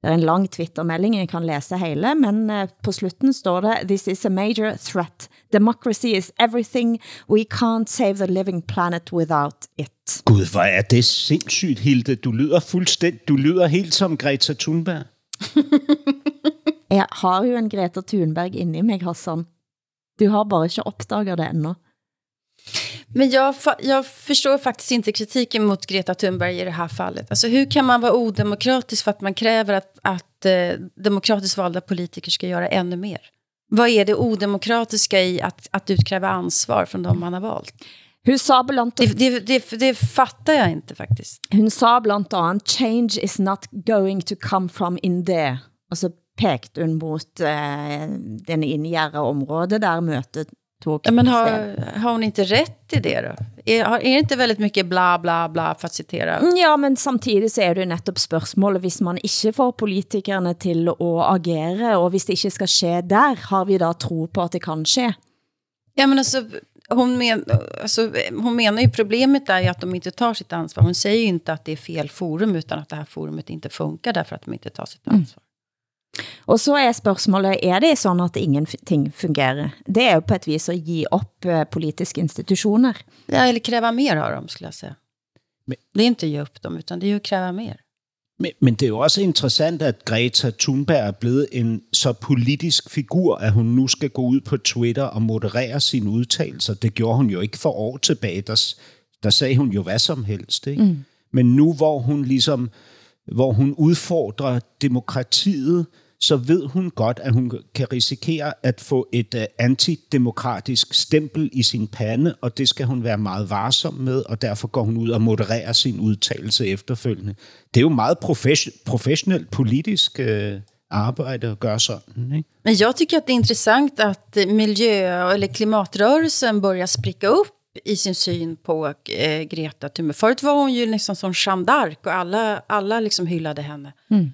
Det er en lang Twitter-melding, jeg kan læse hele, men eh, på slutten står det This is a major threat. Democracy is everything. We can't save the living planet without it. Gud, hvor er det sindssygt, Hilde. Du lyder fuldstændig, du lyder helt som Greta Thunberg. (laughs) Jeg har jo en Greta Thunberg inde i mig, Hassan. Du har bare ikke opdaget det endnu. Men jag, jag förstår faktiskt inte kritiken mot Greta Thunberg i det här fallet. Alltså hur kan man vara odemokratisk för att man kräver att, att eh, demokratiskt valda politiker ska göra ännu mer? Vad är det odemokratiska i att, att utkräva ansvar från de man har valt? Hun sa blandt Det, det, det, det fattar jag inte faktiskt. Hun sa blandt andet, change is not going to come from in there. Og så pekte hun mot eh, den indgjerre område, der møtet tog Ja, men har, har hon inte rätt i det då? Är, har- är det inte väldigt mycket bla bla bla för att citera? Ja, men samtidig så er det netop spørgsmålet, hvis man ikke får politikerne til at agere, og hvis det ikke skal ske der, har vi da tro på at det kan ske? Ja, men alltså, hon, men, alltså, hon menar ju problemet är ju att de inte tar sitt ansvar. Hon säger ju inte att det är fel forum utan att det här forumet inte funkar därför att de inte tar sitt ansvar. Og så er spørgsmålet, er det sådan at ingenting fungerer? Det er jo på et vis at give op eh, politiske institutioner. Ja, eller kräva mer av dem skulle jag säga. det är inte ge upp dem utan det är ju att kräva mer. Men, men det er jo også interessant, at Greta Thunberg er blevet en så politisk figur, at hun nu skal gå ud på Twitter og moderere sine udtalelser. Det gjorde hun jo ikke for år tilbage. Der, der sagde hun jo hvad som helst. Ikke? Mm. Men nu, hvor hun ligesom hvor hun udfordrer demokratiet, så ved hun godt, at hun kan risikere at få et uh, antidemokratisk stempel i sin pande, og det skal hun være meget varsom med, og derfor går hun ud og modererer sin udtalelse efterfølgende. Det er jo meget profes- professionelt politisk uh, arbejde at gøre sådan. Ikke? Men jag tycker att det är intressant att eh, miljö eller klimatrörelsen börjar spricka upp i sin syn på eh, Greta Thunberg. Förut var hon ju liksom som Jeanne d'Arc och alla, alla liksom hyllade henne. Mm.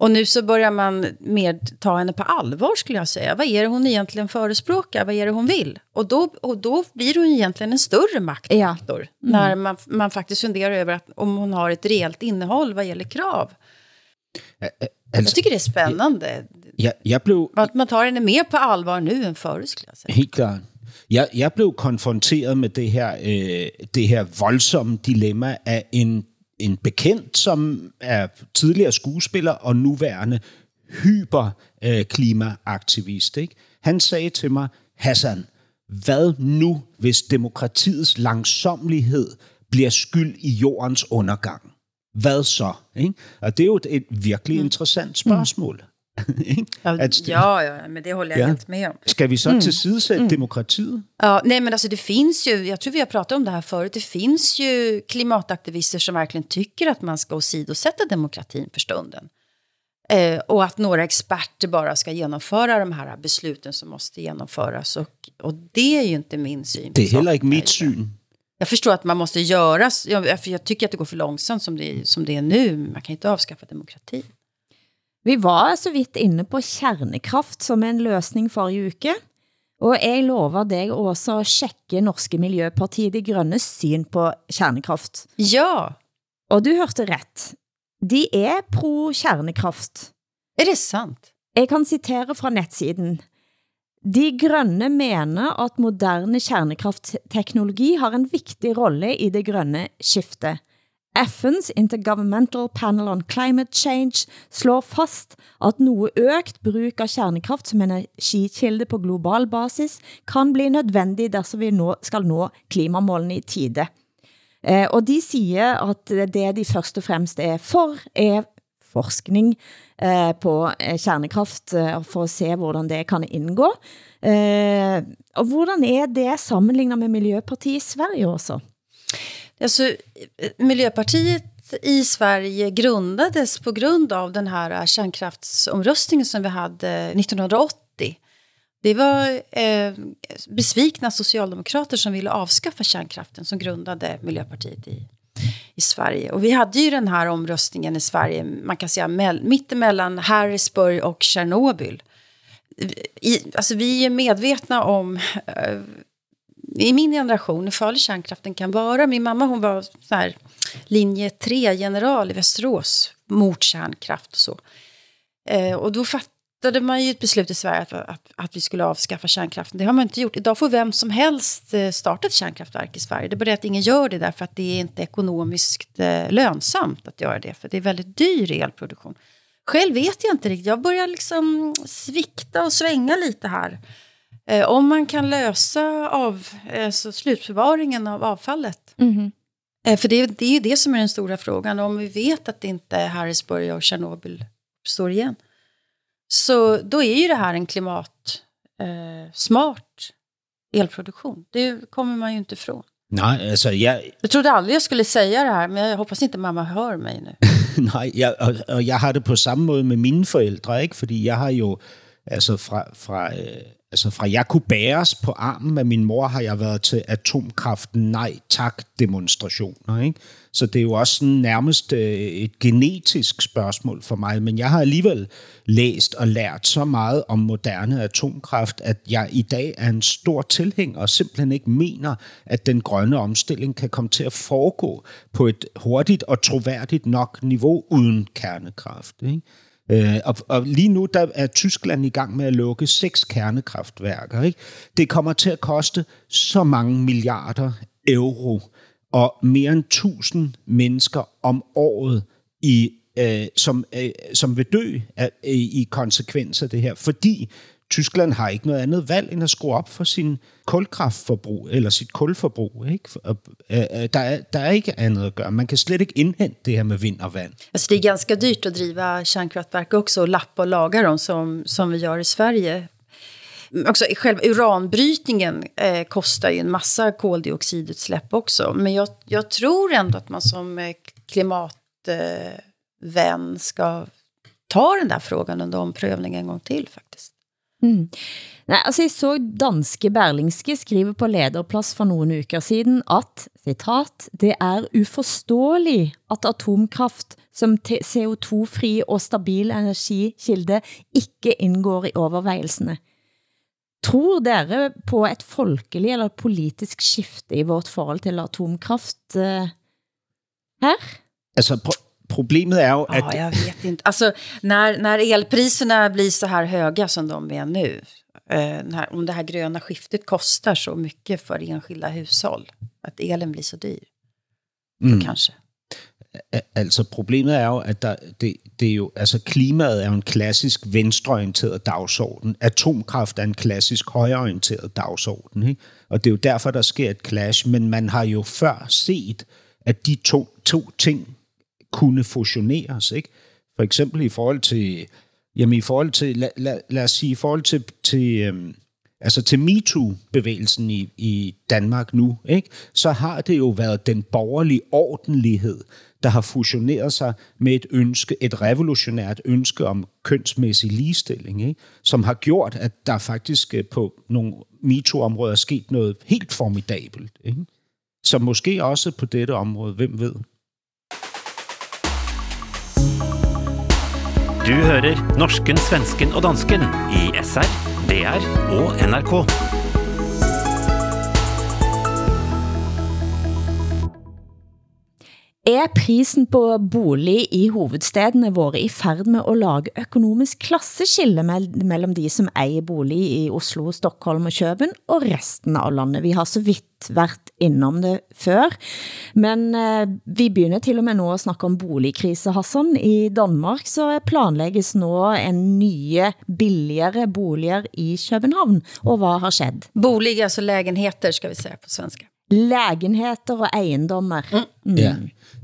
Och nu så börjar man mer ta henne på allvar skulle jag säga. Vad är det hon egentligen förespråkar? Vad är det hon vill? Och då, och då blir hon egentligen en större maktfaktor. Mm. När man, man faktiskt funderar över att, om hon har ett reellt innehåll vad gäller krav. Jag tycker det är spännande. Jeg, jeg blev Att man tar henne mer på allvar nu än förut skulle jag säga. Helt klart. Jeg, jeg blev konfronteret med det her, øh, det her voldsomme dilemma af en, en bekendt, som er tidligere skuespiller og nuværende hyper øh, klimaaktivist. Ikke? Han sagde til mig, Hassan, hvad nu, hvis demokratiets langsomlighed bliver skyld i jordens undergang? Hvad så? Ikke? Og det er jo et, et virkelig interessant spørgsmål. (laughs) At- Ja, ja, men det håller jag Ja. helt med om. Skal vi så Mm. tilsidesætte demokratiet? Ja, nej men alltså det finns ju, jag tror vi har pratat om det här förut, det finns ju klimataktivister som verkligen tycker att man ska åsidosätta demokratin för stunden. Eh, och att några experter bara ska genomföra de här besluten som måste genomföras. Och, och det är ju inte min syn. Det er heller saken. ikke mit syn. Jag förstår att man måste göra, jag, jag tycker att det går för långsamt som det, som det är nu. Man kan inte avskaffa demokrati. Vi var så vidt inde på kärnekraft som en løsning forrige uke, Og jeg lover dig også at tjekke Norske Miljøpartiet De Grønnes syn på kärnkraft. Ja! Og du hørte ret. De er pro kärnkraft. Er det sant? Jeg kan citere fra netsiden. De grønne mener at moderne kärnkraftteknologi har en vigtig rolle i det grønne skiftet. FN's Intergovernmental Panel on Climate Change slår fast at noget økt bruk av kärnkraft som energikilde på global basis kan bli nødvendig der vi nå skal nå klimamålene i tide. Eh, og de siger at det de først og fremmest er for, er forskning eh, på eh, kernekraft, kärnkraft eh, for at se hvordan det kan indgå. Eh, og hvordan er det sammenlignet med Miljöpartiet i Sverige også? Alltså, eh, Miljöpartiet i Sverige grundades på grund av den här eh, kärnkraftsomröstningen som vi hade eh, 1980. Det var eh, besvikna socialdemokrater som ville avskaffa kärnkraften som grundade Miljöpartiet i, i Sverige. Och vi hade ju den här omröstningen i Sverige, man kan säga mittemellan Harrisburg och Tjernobyl. I, alltså vi är medvetna om eh, i min generation hur farlig kärnkraften kan vara. Min mamma hon var så här, linje 3-general i Västerås mot kärnkraft och så. Eh, och då fattade man ju ett beslut i Sverige att, att, att vi skulle avskaffa kärnkraften. Det har man inte gjort. Idag får vem som helst eh, starta ett kärnkraftverk i Sverige. Det är bara det att ingen gör det därför att det är inte ekonomiskt eh, lönsamt att göra det. För det är väldigt dyr elproduktion. Själv vet jag inte riktigt. Jag börjar liksom svikta och svänga lite här. Eh, om man kan lösa av, alltså slutförvaringen av avfallet. Mm-hmm. Eh, för det, det är ju det som är den stora frågan. Om vi vet att inte Harrisburg och Tjernobyl står igen. Så då är ju det här en klimat eh, smart elproduktion. Det kommer man ju inte ifrån. Nej, altså jeg, Jag trodde aldrig jag skulle säga det här, men jag hoppas inte mamma hör mig nu. (laughs) nej, jeg, og, og jeg har det på samme måde med mine forældre, ikke? Fordi jeg har jo, altså fra, fra, øh, altså fra jeg kunne bæres på armen af min mor, har jeg været til atomkraften nej tak demonstrationer, ikke? Så det er jo også sådan nærmest øh, et genetisk spørgsmål for mig, men jeg har alligevel læst og lært så meget om moderne atomkraft, at jeg i dag er en stor tilhænger og simpelthen ikke mener, at den grønne omstilling kan komme til at foregå på et hurtigt og troværdigt nok niveau uden kernekraft. Ikke? Øh, og, og lige nu der er Tyskland i gang med at lukke seks kernekraftværker. Ikke? Det kommer til at koste så mange milliarder euro, og mere end 1000 mennesker om året, i, øh, som, øh, som vil dø af, øh, i konsekvens af det her, fordi Tyskland har ikke noget andet valg end at skrue op for sin kulkraftforbrug, eller sit kulforbrug. Ikke? Og, øh, øh, der, er, der er ikke andet at gøre. Man kan slet ikke indhente det her med vind og vand. Alltså det är ganska dyrt att driva kärnkraftverk också och lappa och laga dem som, som vi gör i Sverige. Också själva uranbrytningen eh, kostar ju en massa koldioxidutsläpp också. Men jag, jag tror ändå att man som klimatvän eh, eh ska ta den där frågan under omprövning en gång till faktiskt. Mm. Nej, altså jeg så danske Berlingske skrive på lederplads for nogle uker siden at, citat, det er uforståeligt, at atomkraft som CO2-fri og stabil energikilde ikke indgår i overvejelsene. Tror dere på et folkelig eller politisk skifte i vårt forhold til atomkraft uh, her? Altså, problemet er jo, at... Ja, jag vet inte. Alltså, när, när elpriserna blir så här höga som de är nu, eh, när, om det här gröna skiftet kostar så mycket för enskilda hushåll, att elen blir så dyr, Mm. då kanske. Al- Altså problemet er jo, at der, det, det er jo, altså klimaet er jo en klassisk venstreorienteret dagsorden. Atomkraft er en klassisk højreorienteret dagsorden. Ikke? Og det er jo derfor, der sker et clash. Men man har jo før set, at de to, to ting kunne fusioneres. Ikke? For eksempel i forhold til, jamen i forhold til, lad, lad, lad os sige, i forhold til, til øhm, altså til MeToo-bevægelsen i, i Danmark nu, ikke? så har det jo været den borgerlige ordentlighed, der har fusioneret sig med et ønske, et revolutionært ønske om kønsmæssig ligestilling, ikke? som har gjort, at der faktisk øh, på nogle MeToo-områder er sket noget helt formidabelt. Ikke? Så måske også på dette område, hvem ved? Du hører norsken, svensken og dansken i SR, DR og NRK. Er prisen på bolig i hovedstedene våre i færd med at lage økonomisk klasseskille mellem de, som ejer bolig i Oslo, Stockholm og Køben, og resten av landet? Vi har så vidt været innom det før, men eh, vi begynder til og med nu at snakke om boligkrise, Hassan. I Danmark så planlægges nu en nye, billigere boliger i København. Og hvad har skett? Bolig, altså lägenheter skal vi säga på svenska. Lägenheter og ejendommer. Mm. Mm. Ja.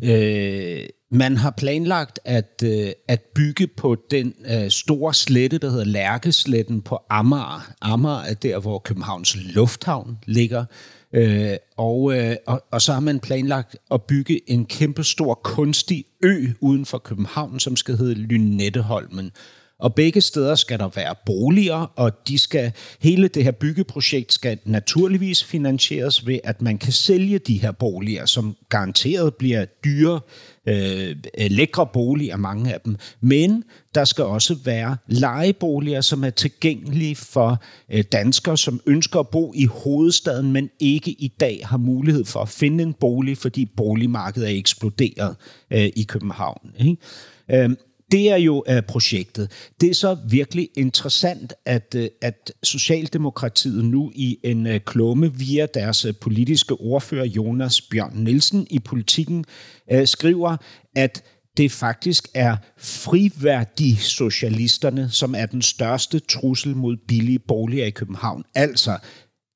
Øh, man har planlagt at, øh, at bygge på den øh, store slette, der hedder Lærkesletten på Amager. Amager er der, hvor Københavns Lufthavn ligger. Øh, og, øh, og, og så har man planlagt at bygge en kæmpe stor kunstig ø uden for København, som skal hedde Lynetteholmen. Og begge steder skal der være boliger, og de skal, hele det her byggeprojekt skal naturligvis finansieres ved, at man kan sælge de her boliger, som garanteret bliver dyre, øh, øh, lækre boliger, mange af dem. Men der skal også være lejeboliger, som er tilgængelige for øh, danskere, som ønsker at bo i hovedstaden, men ikke i dag har mulighed for at finde en bolig, fordi boligmarkedet er eksploderet øh, i København. Ikke? Øh, det er jo uh, projektet. Det er så virkelig interessant, at, uh, at Socialdemokratiet nu i en uh, klumme via deres uh, politiske ordfører Jonas Bjørn Nielsen i politikken uh, skriver, at det faktisk er friværdige socialisterne, som er den største trussel mod billige boliger i København. Altså,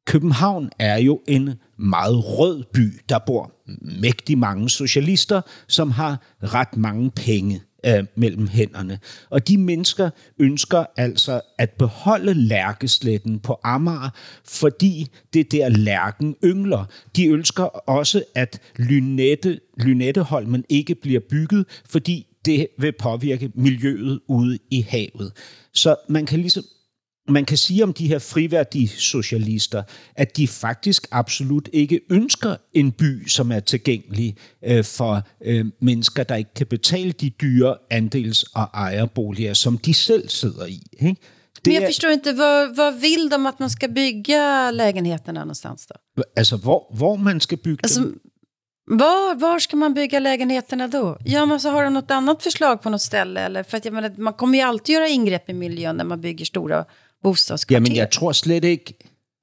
København er jo en meget rød by. Der bor mægtig mange socialister, som har ret mange penge øh, mellem hænderne. Og de mennesker ønsker altså at beholde lærkesletten på Amager, fordi det der lærken yngler. De ønsker også, at Lynette, Lynetteholmen ikke bliver bygget, fordi det vil påvirke miljøet ude i havet. Så man kan ligesom man kan sige om de her friværdige socialister, at de faktisk absolut ikke ønsker en by, som er tilgængelig øh, for øh, mennesker, der ikke kan betale de dyre andels- og ejerboliger, som de selv sidder i. Ikke? Det Men jag förstår inte, vad, vad vill de att man ska bygga lägenheterna någonstans då? Altså, hvor, hvor man skal bygge alltså, dem? Var, var ska man bygga lägenheterna då? Ja, men så har de något annat förslag på något ställe? Eller? För att jag menar, man kommer ju alltid göra ingrepp i miljön när man bygger stora bostadskvarter. Jamen, jeg tror slet ikke...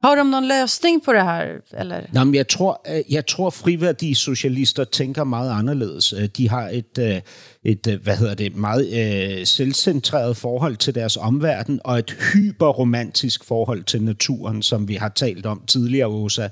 Har de någon løsning på det her? Eller? Nej, men jeg tror, øh, jeg tror friværdige socialister tænker meget anderledes. Øh, de har et, øh, et hvad hedder det, meget selvcentreret forhold til deres omverden, og et hyperromantisk forhold til naturen, som vi har talt om tidligere, Åsa.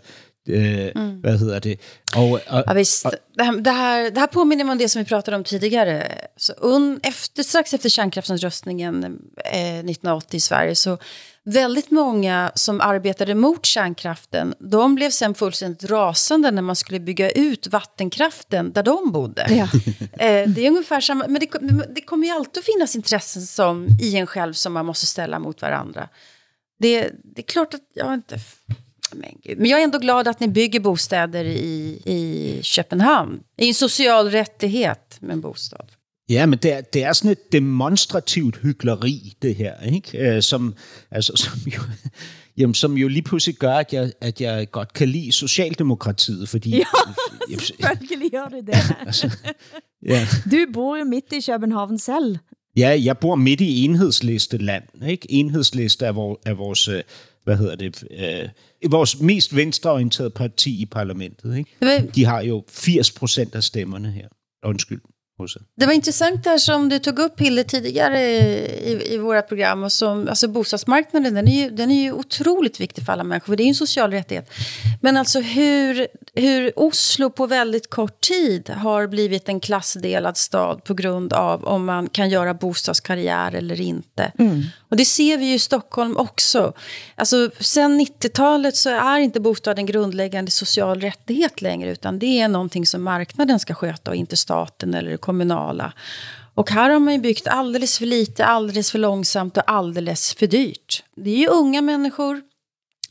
Øh, mm. Hvad hedder det? Och, och, ja, visst. Det, här, det, här, det här påminner mig om det som vi pratade om tidigare. Så un, efter, strax efter kärnkraftsomröstningen eh, 1980 i Sverige så väldigt många som arbetade mot kärnkraften, de blev sen fullständigt rasande när man skulle bygga ut vattenkraften där de bodde. Ja. eh, det är ungefär samma, men det, det kommer ju alltid att finnas intressen som, i en själv som man måste ställa mot varandra. Det, det är klart att jag inte men, gud. men jag är ändå glad att ni bygger bostäder i, i Köpenhamn. Det är en social rättighet med en bostad. Ja, men det er, det er sådan et demonstrativt hyggeleri, det her, ikke? Som, altså, (laughs) som, jo, jamen, som jo lige pludselig gør, at jeg, at jeg godt kan lide Socialdemokratiet, fordi... Ja, (laughs) (laughs) selvfølgelig gør det det. altså, ja. Du bor jo midt i København selv. Ja, jeg bor midt i enhedsliste land. Ikke? Enhedsliste er, vores, er vores hvad hedder det, øh, vores mest venstreorienterede parti i parlamentet. Ikke? De har jo 80 procent af stemmerne her. Undskyld. Det var intressant där som du tog upp Hilde tidigare i, i våra program. Och som, alltså bostadsmarknaden den är, ju, den är ju otroligt viktig för alla människor. För det är ju en social rättighet. Men alltså hur, hur Oslo på väldigt kort tid har blivit en klassdelad stad på grund av om man kan göra bostadskarriär eller inte. Mm. Och det ser vi ju i Stockholm också. Alltså, sen 90-talet så är inte bostaden en grundläggande social rättighet längre. Utan det är någonting som marknaden ska sköta och inte staten eller kommunala. Och här har man ju byggt alldeles för lite, alldeles för långsamt och alldeles för dyrt. Det är ju unga människor,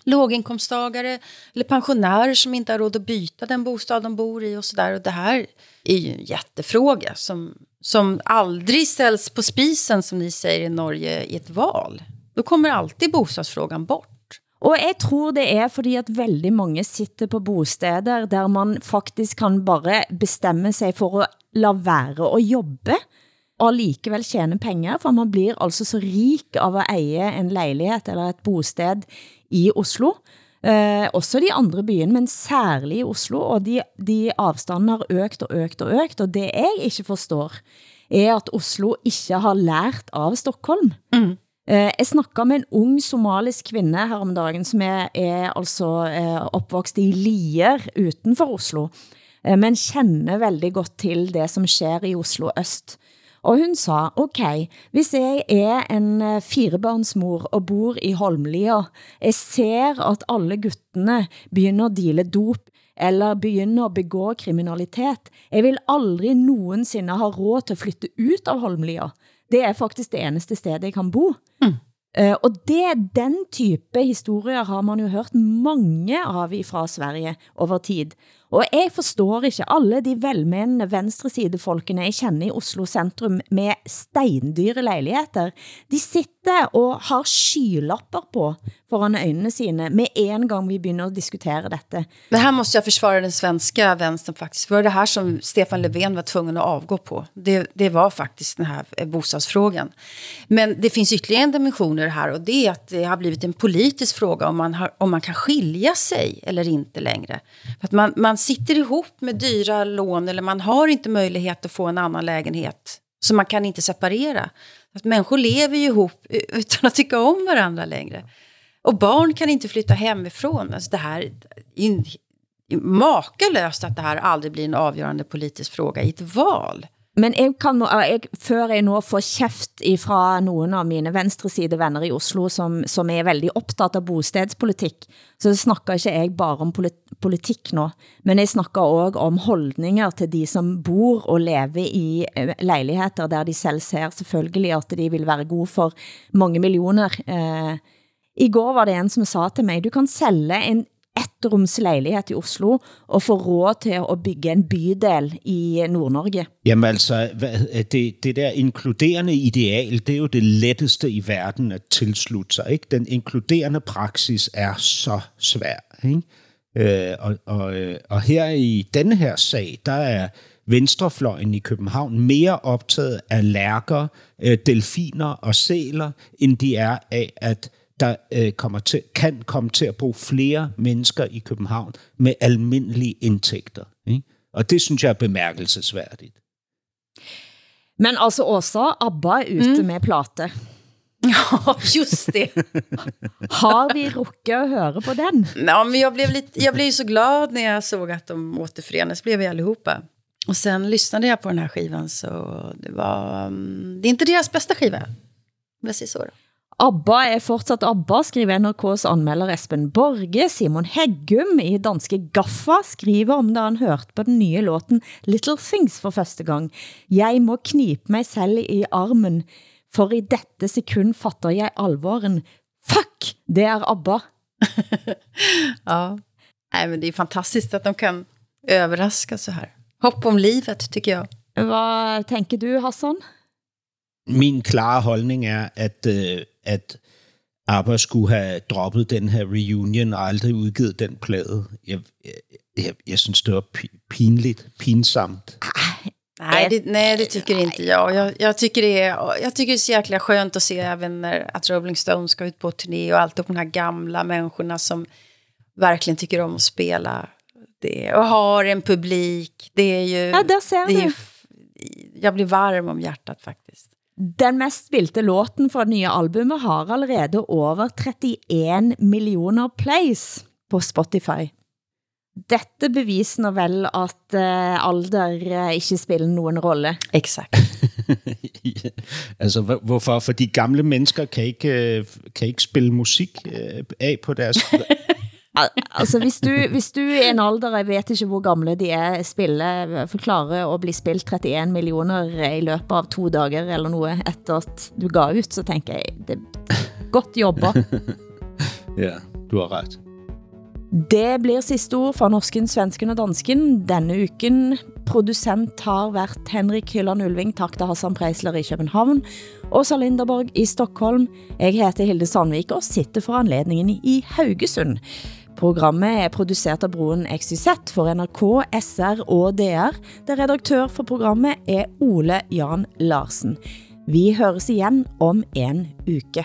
låginkomsttagare eller pensionärer som inte har råd att byta den bostad de bor i och sådär. Och det här är ju en jättefråga som, som aldrig ställs på spisen som ni säger i Norge i ett val. Då kommer alltid bostadsfrågan bort. Og jeg tror det er fordi at veldig mange sitter på bosteder, der man faktisk kan bare bestemme sig for at la være at jobbe, og alligevel tjene penger, for man blir altså så rik av at eie en lejlighed eller et bosted i Oslo. Eh, også de andre byene, men særligt i Oslo, og de, de avstandene har økt og økt og økt, og det jeg ikke forstår, er at Oslo ikke har lært av Stockholm. Mm. Eh, jeg snakket med en ung somalisk kvinde her om dagen, som er, er altså eh, opvokst i Lier utenfor Oslo, men kender veldig godt til det som sker i Oslo Øst. Og hun sa, ok, hvis jeg er en eh, firebarnsmor og bor i Holmlia, jeg ser at alle guttene begynder at dele dop, eller begynner at begå kriminalitet. Jeg vil aldrig nogensinde ha råd til at flytte ut av Holmlia. Det er faktisk det eneste sted jeg kan bo. Mm. Uh, og det, den type historier har man jo hørt mange av fra Sverige over tid. Og jeg forstår ikke alle de velmenende venstresidefolkene jeg kender i Oslo centrum med steindyre lejligheder. De sitter og har skylapper på foran øjnene sine med en gang vi begynder at diskutere dette. Men här måste jag försvara den svenska vänstern faktiskt. För det här som Stefan Löfven var tvungen att avgå på. Det, det var faktiskt den här eh, bostadsfrågan. Men det finns ytterligare en dimensioner här och det är att det har blivit en politisk fråga om man, har, om man kan skilja sig eller inte längre. För att man, man sitter ihop med dyra lån eller man har inte möjlighet att få en annan lägenhet. Så man kan inte separera. Att människor lever ju ihop (laughs) utan att tycka om varandra längre. Och barn kan inte flytta hemifrån. Alltså det här är makalöst att det här aldrig blir en avgörande politisk fråga i ett val. Men jeg kan, jeg, før jeg nå får kæft fra nogen av mine venstreside venner i Oslo, som, som er veldig optaget av bostedspolitik, så snakker ikke jeg bare om politik nå, men jeg snakker også om holdninger til de som bor og lever i eh, lejligheder, der de selv ser selvfølgelig at de vil være gode for mange millioner. Eh, I går var det en som sa til mig, du kan sælge en ettrumslejlighed i Oslo og få råd til at bygge en bydel i Nord-Norge? Jamen altså, det, det der inkluderende ideal, det er jo det letteste i verden at tilslutte sig. Ikke? Den inkluderende praksis er så svær. Ikke? Øh, og, og, øh, og her i denne her sag, der er venstrefløjen i København mere optaget af lærker, øh, delfiner og sæler, end de er af at der øh, kommer til, kan komme til at bo flere mennesker i København med almindelige indtægter. Ikke? Og det synes jeg er bemærkelsesværdigt. Men altså også ABBA er ute mm. med plate. (laughs) Ja, just det. (laughs) Har vi rukket at høre på den? Ja, men jag blev, lite, jag blev så glad när jag såg att de återförenas, blev vi allihopa. Och sen lyssnade jag på den här skivan så det var... Um, det är inte deras bästa skiva, om jag säger så då. ABBA er fortsat ABBA, skriver NRKs anmelder Espen Borge. Simon Heggum i danske Gaffa skriver om da han hørte på den nye låten Little Things for første gang. Jeg må knipe mig selv i armen, for i dette sekund fatter jeg alvoren. Fuck, det er ABBA. (laughs) ja, Nej, men det är fantastiskt att de kan överraska så här. Hopp om livet, tycker jag. Hvad tænker du, Hassan? Min klare holdning er, at øh, at ABBA skulle have droppet den her reunion og aldrig udgivet den plade. Jeg, jeg, jeg, jeg synes, det var pinligt, pinsamt. Nej det, nej, det tycker inte jag. jag. Jag tycker, det är, jag tycker det är så jäkla skönt att se även när att Rolling Stones ska ut på turné och allt de här gamla människorna som verkligen tycker om att spela det och har en publik. Det är ju... Ja, där ser det är, jag blir varm om hjärtat faktiskt. Den mest spilte låten fra det nye albumet har allerede over 31 millioner plays på Spotify. Dette beviser vel at uh, alder uh, ikke spiller nogen rolle. Exakt. (laughs) altså, hvorfor? Fordi gamle mennesker kan ikke, kan ikke spille musik uh, af på deres (laughs) altså, hvis du, hvis du i en alder, jeg vet ikke hvor gamle de er, spiller, forklarer at blive spilt 31 millioner i løbet av to dager eller noget, efter at du ga ut, så tænker jeg, det er godt jobba. (laughs) ja, du har ret. Det blir sidste ord fra norsken, svensken og dansken. Denne uken producent har været Henrik Hylland Ulving, tak til Hassan Preisler i København, Åsa Linderborg i Stockholm. Jeg heter Hilde Sandvik og sitter for anledningen i Haugesund. Programmet er produceret af broen XYZ for NRK, SR og DR. Der redaktør for programmet er Ole Jan Larsen. Vi høres igen om en uke.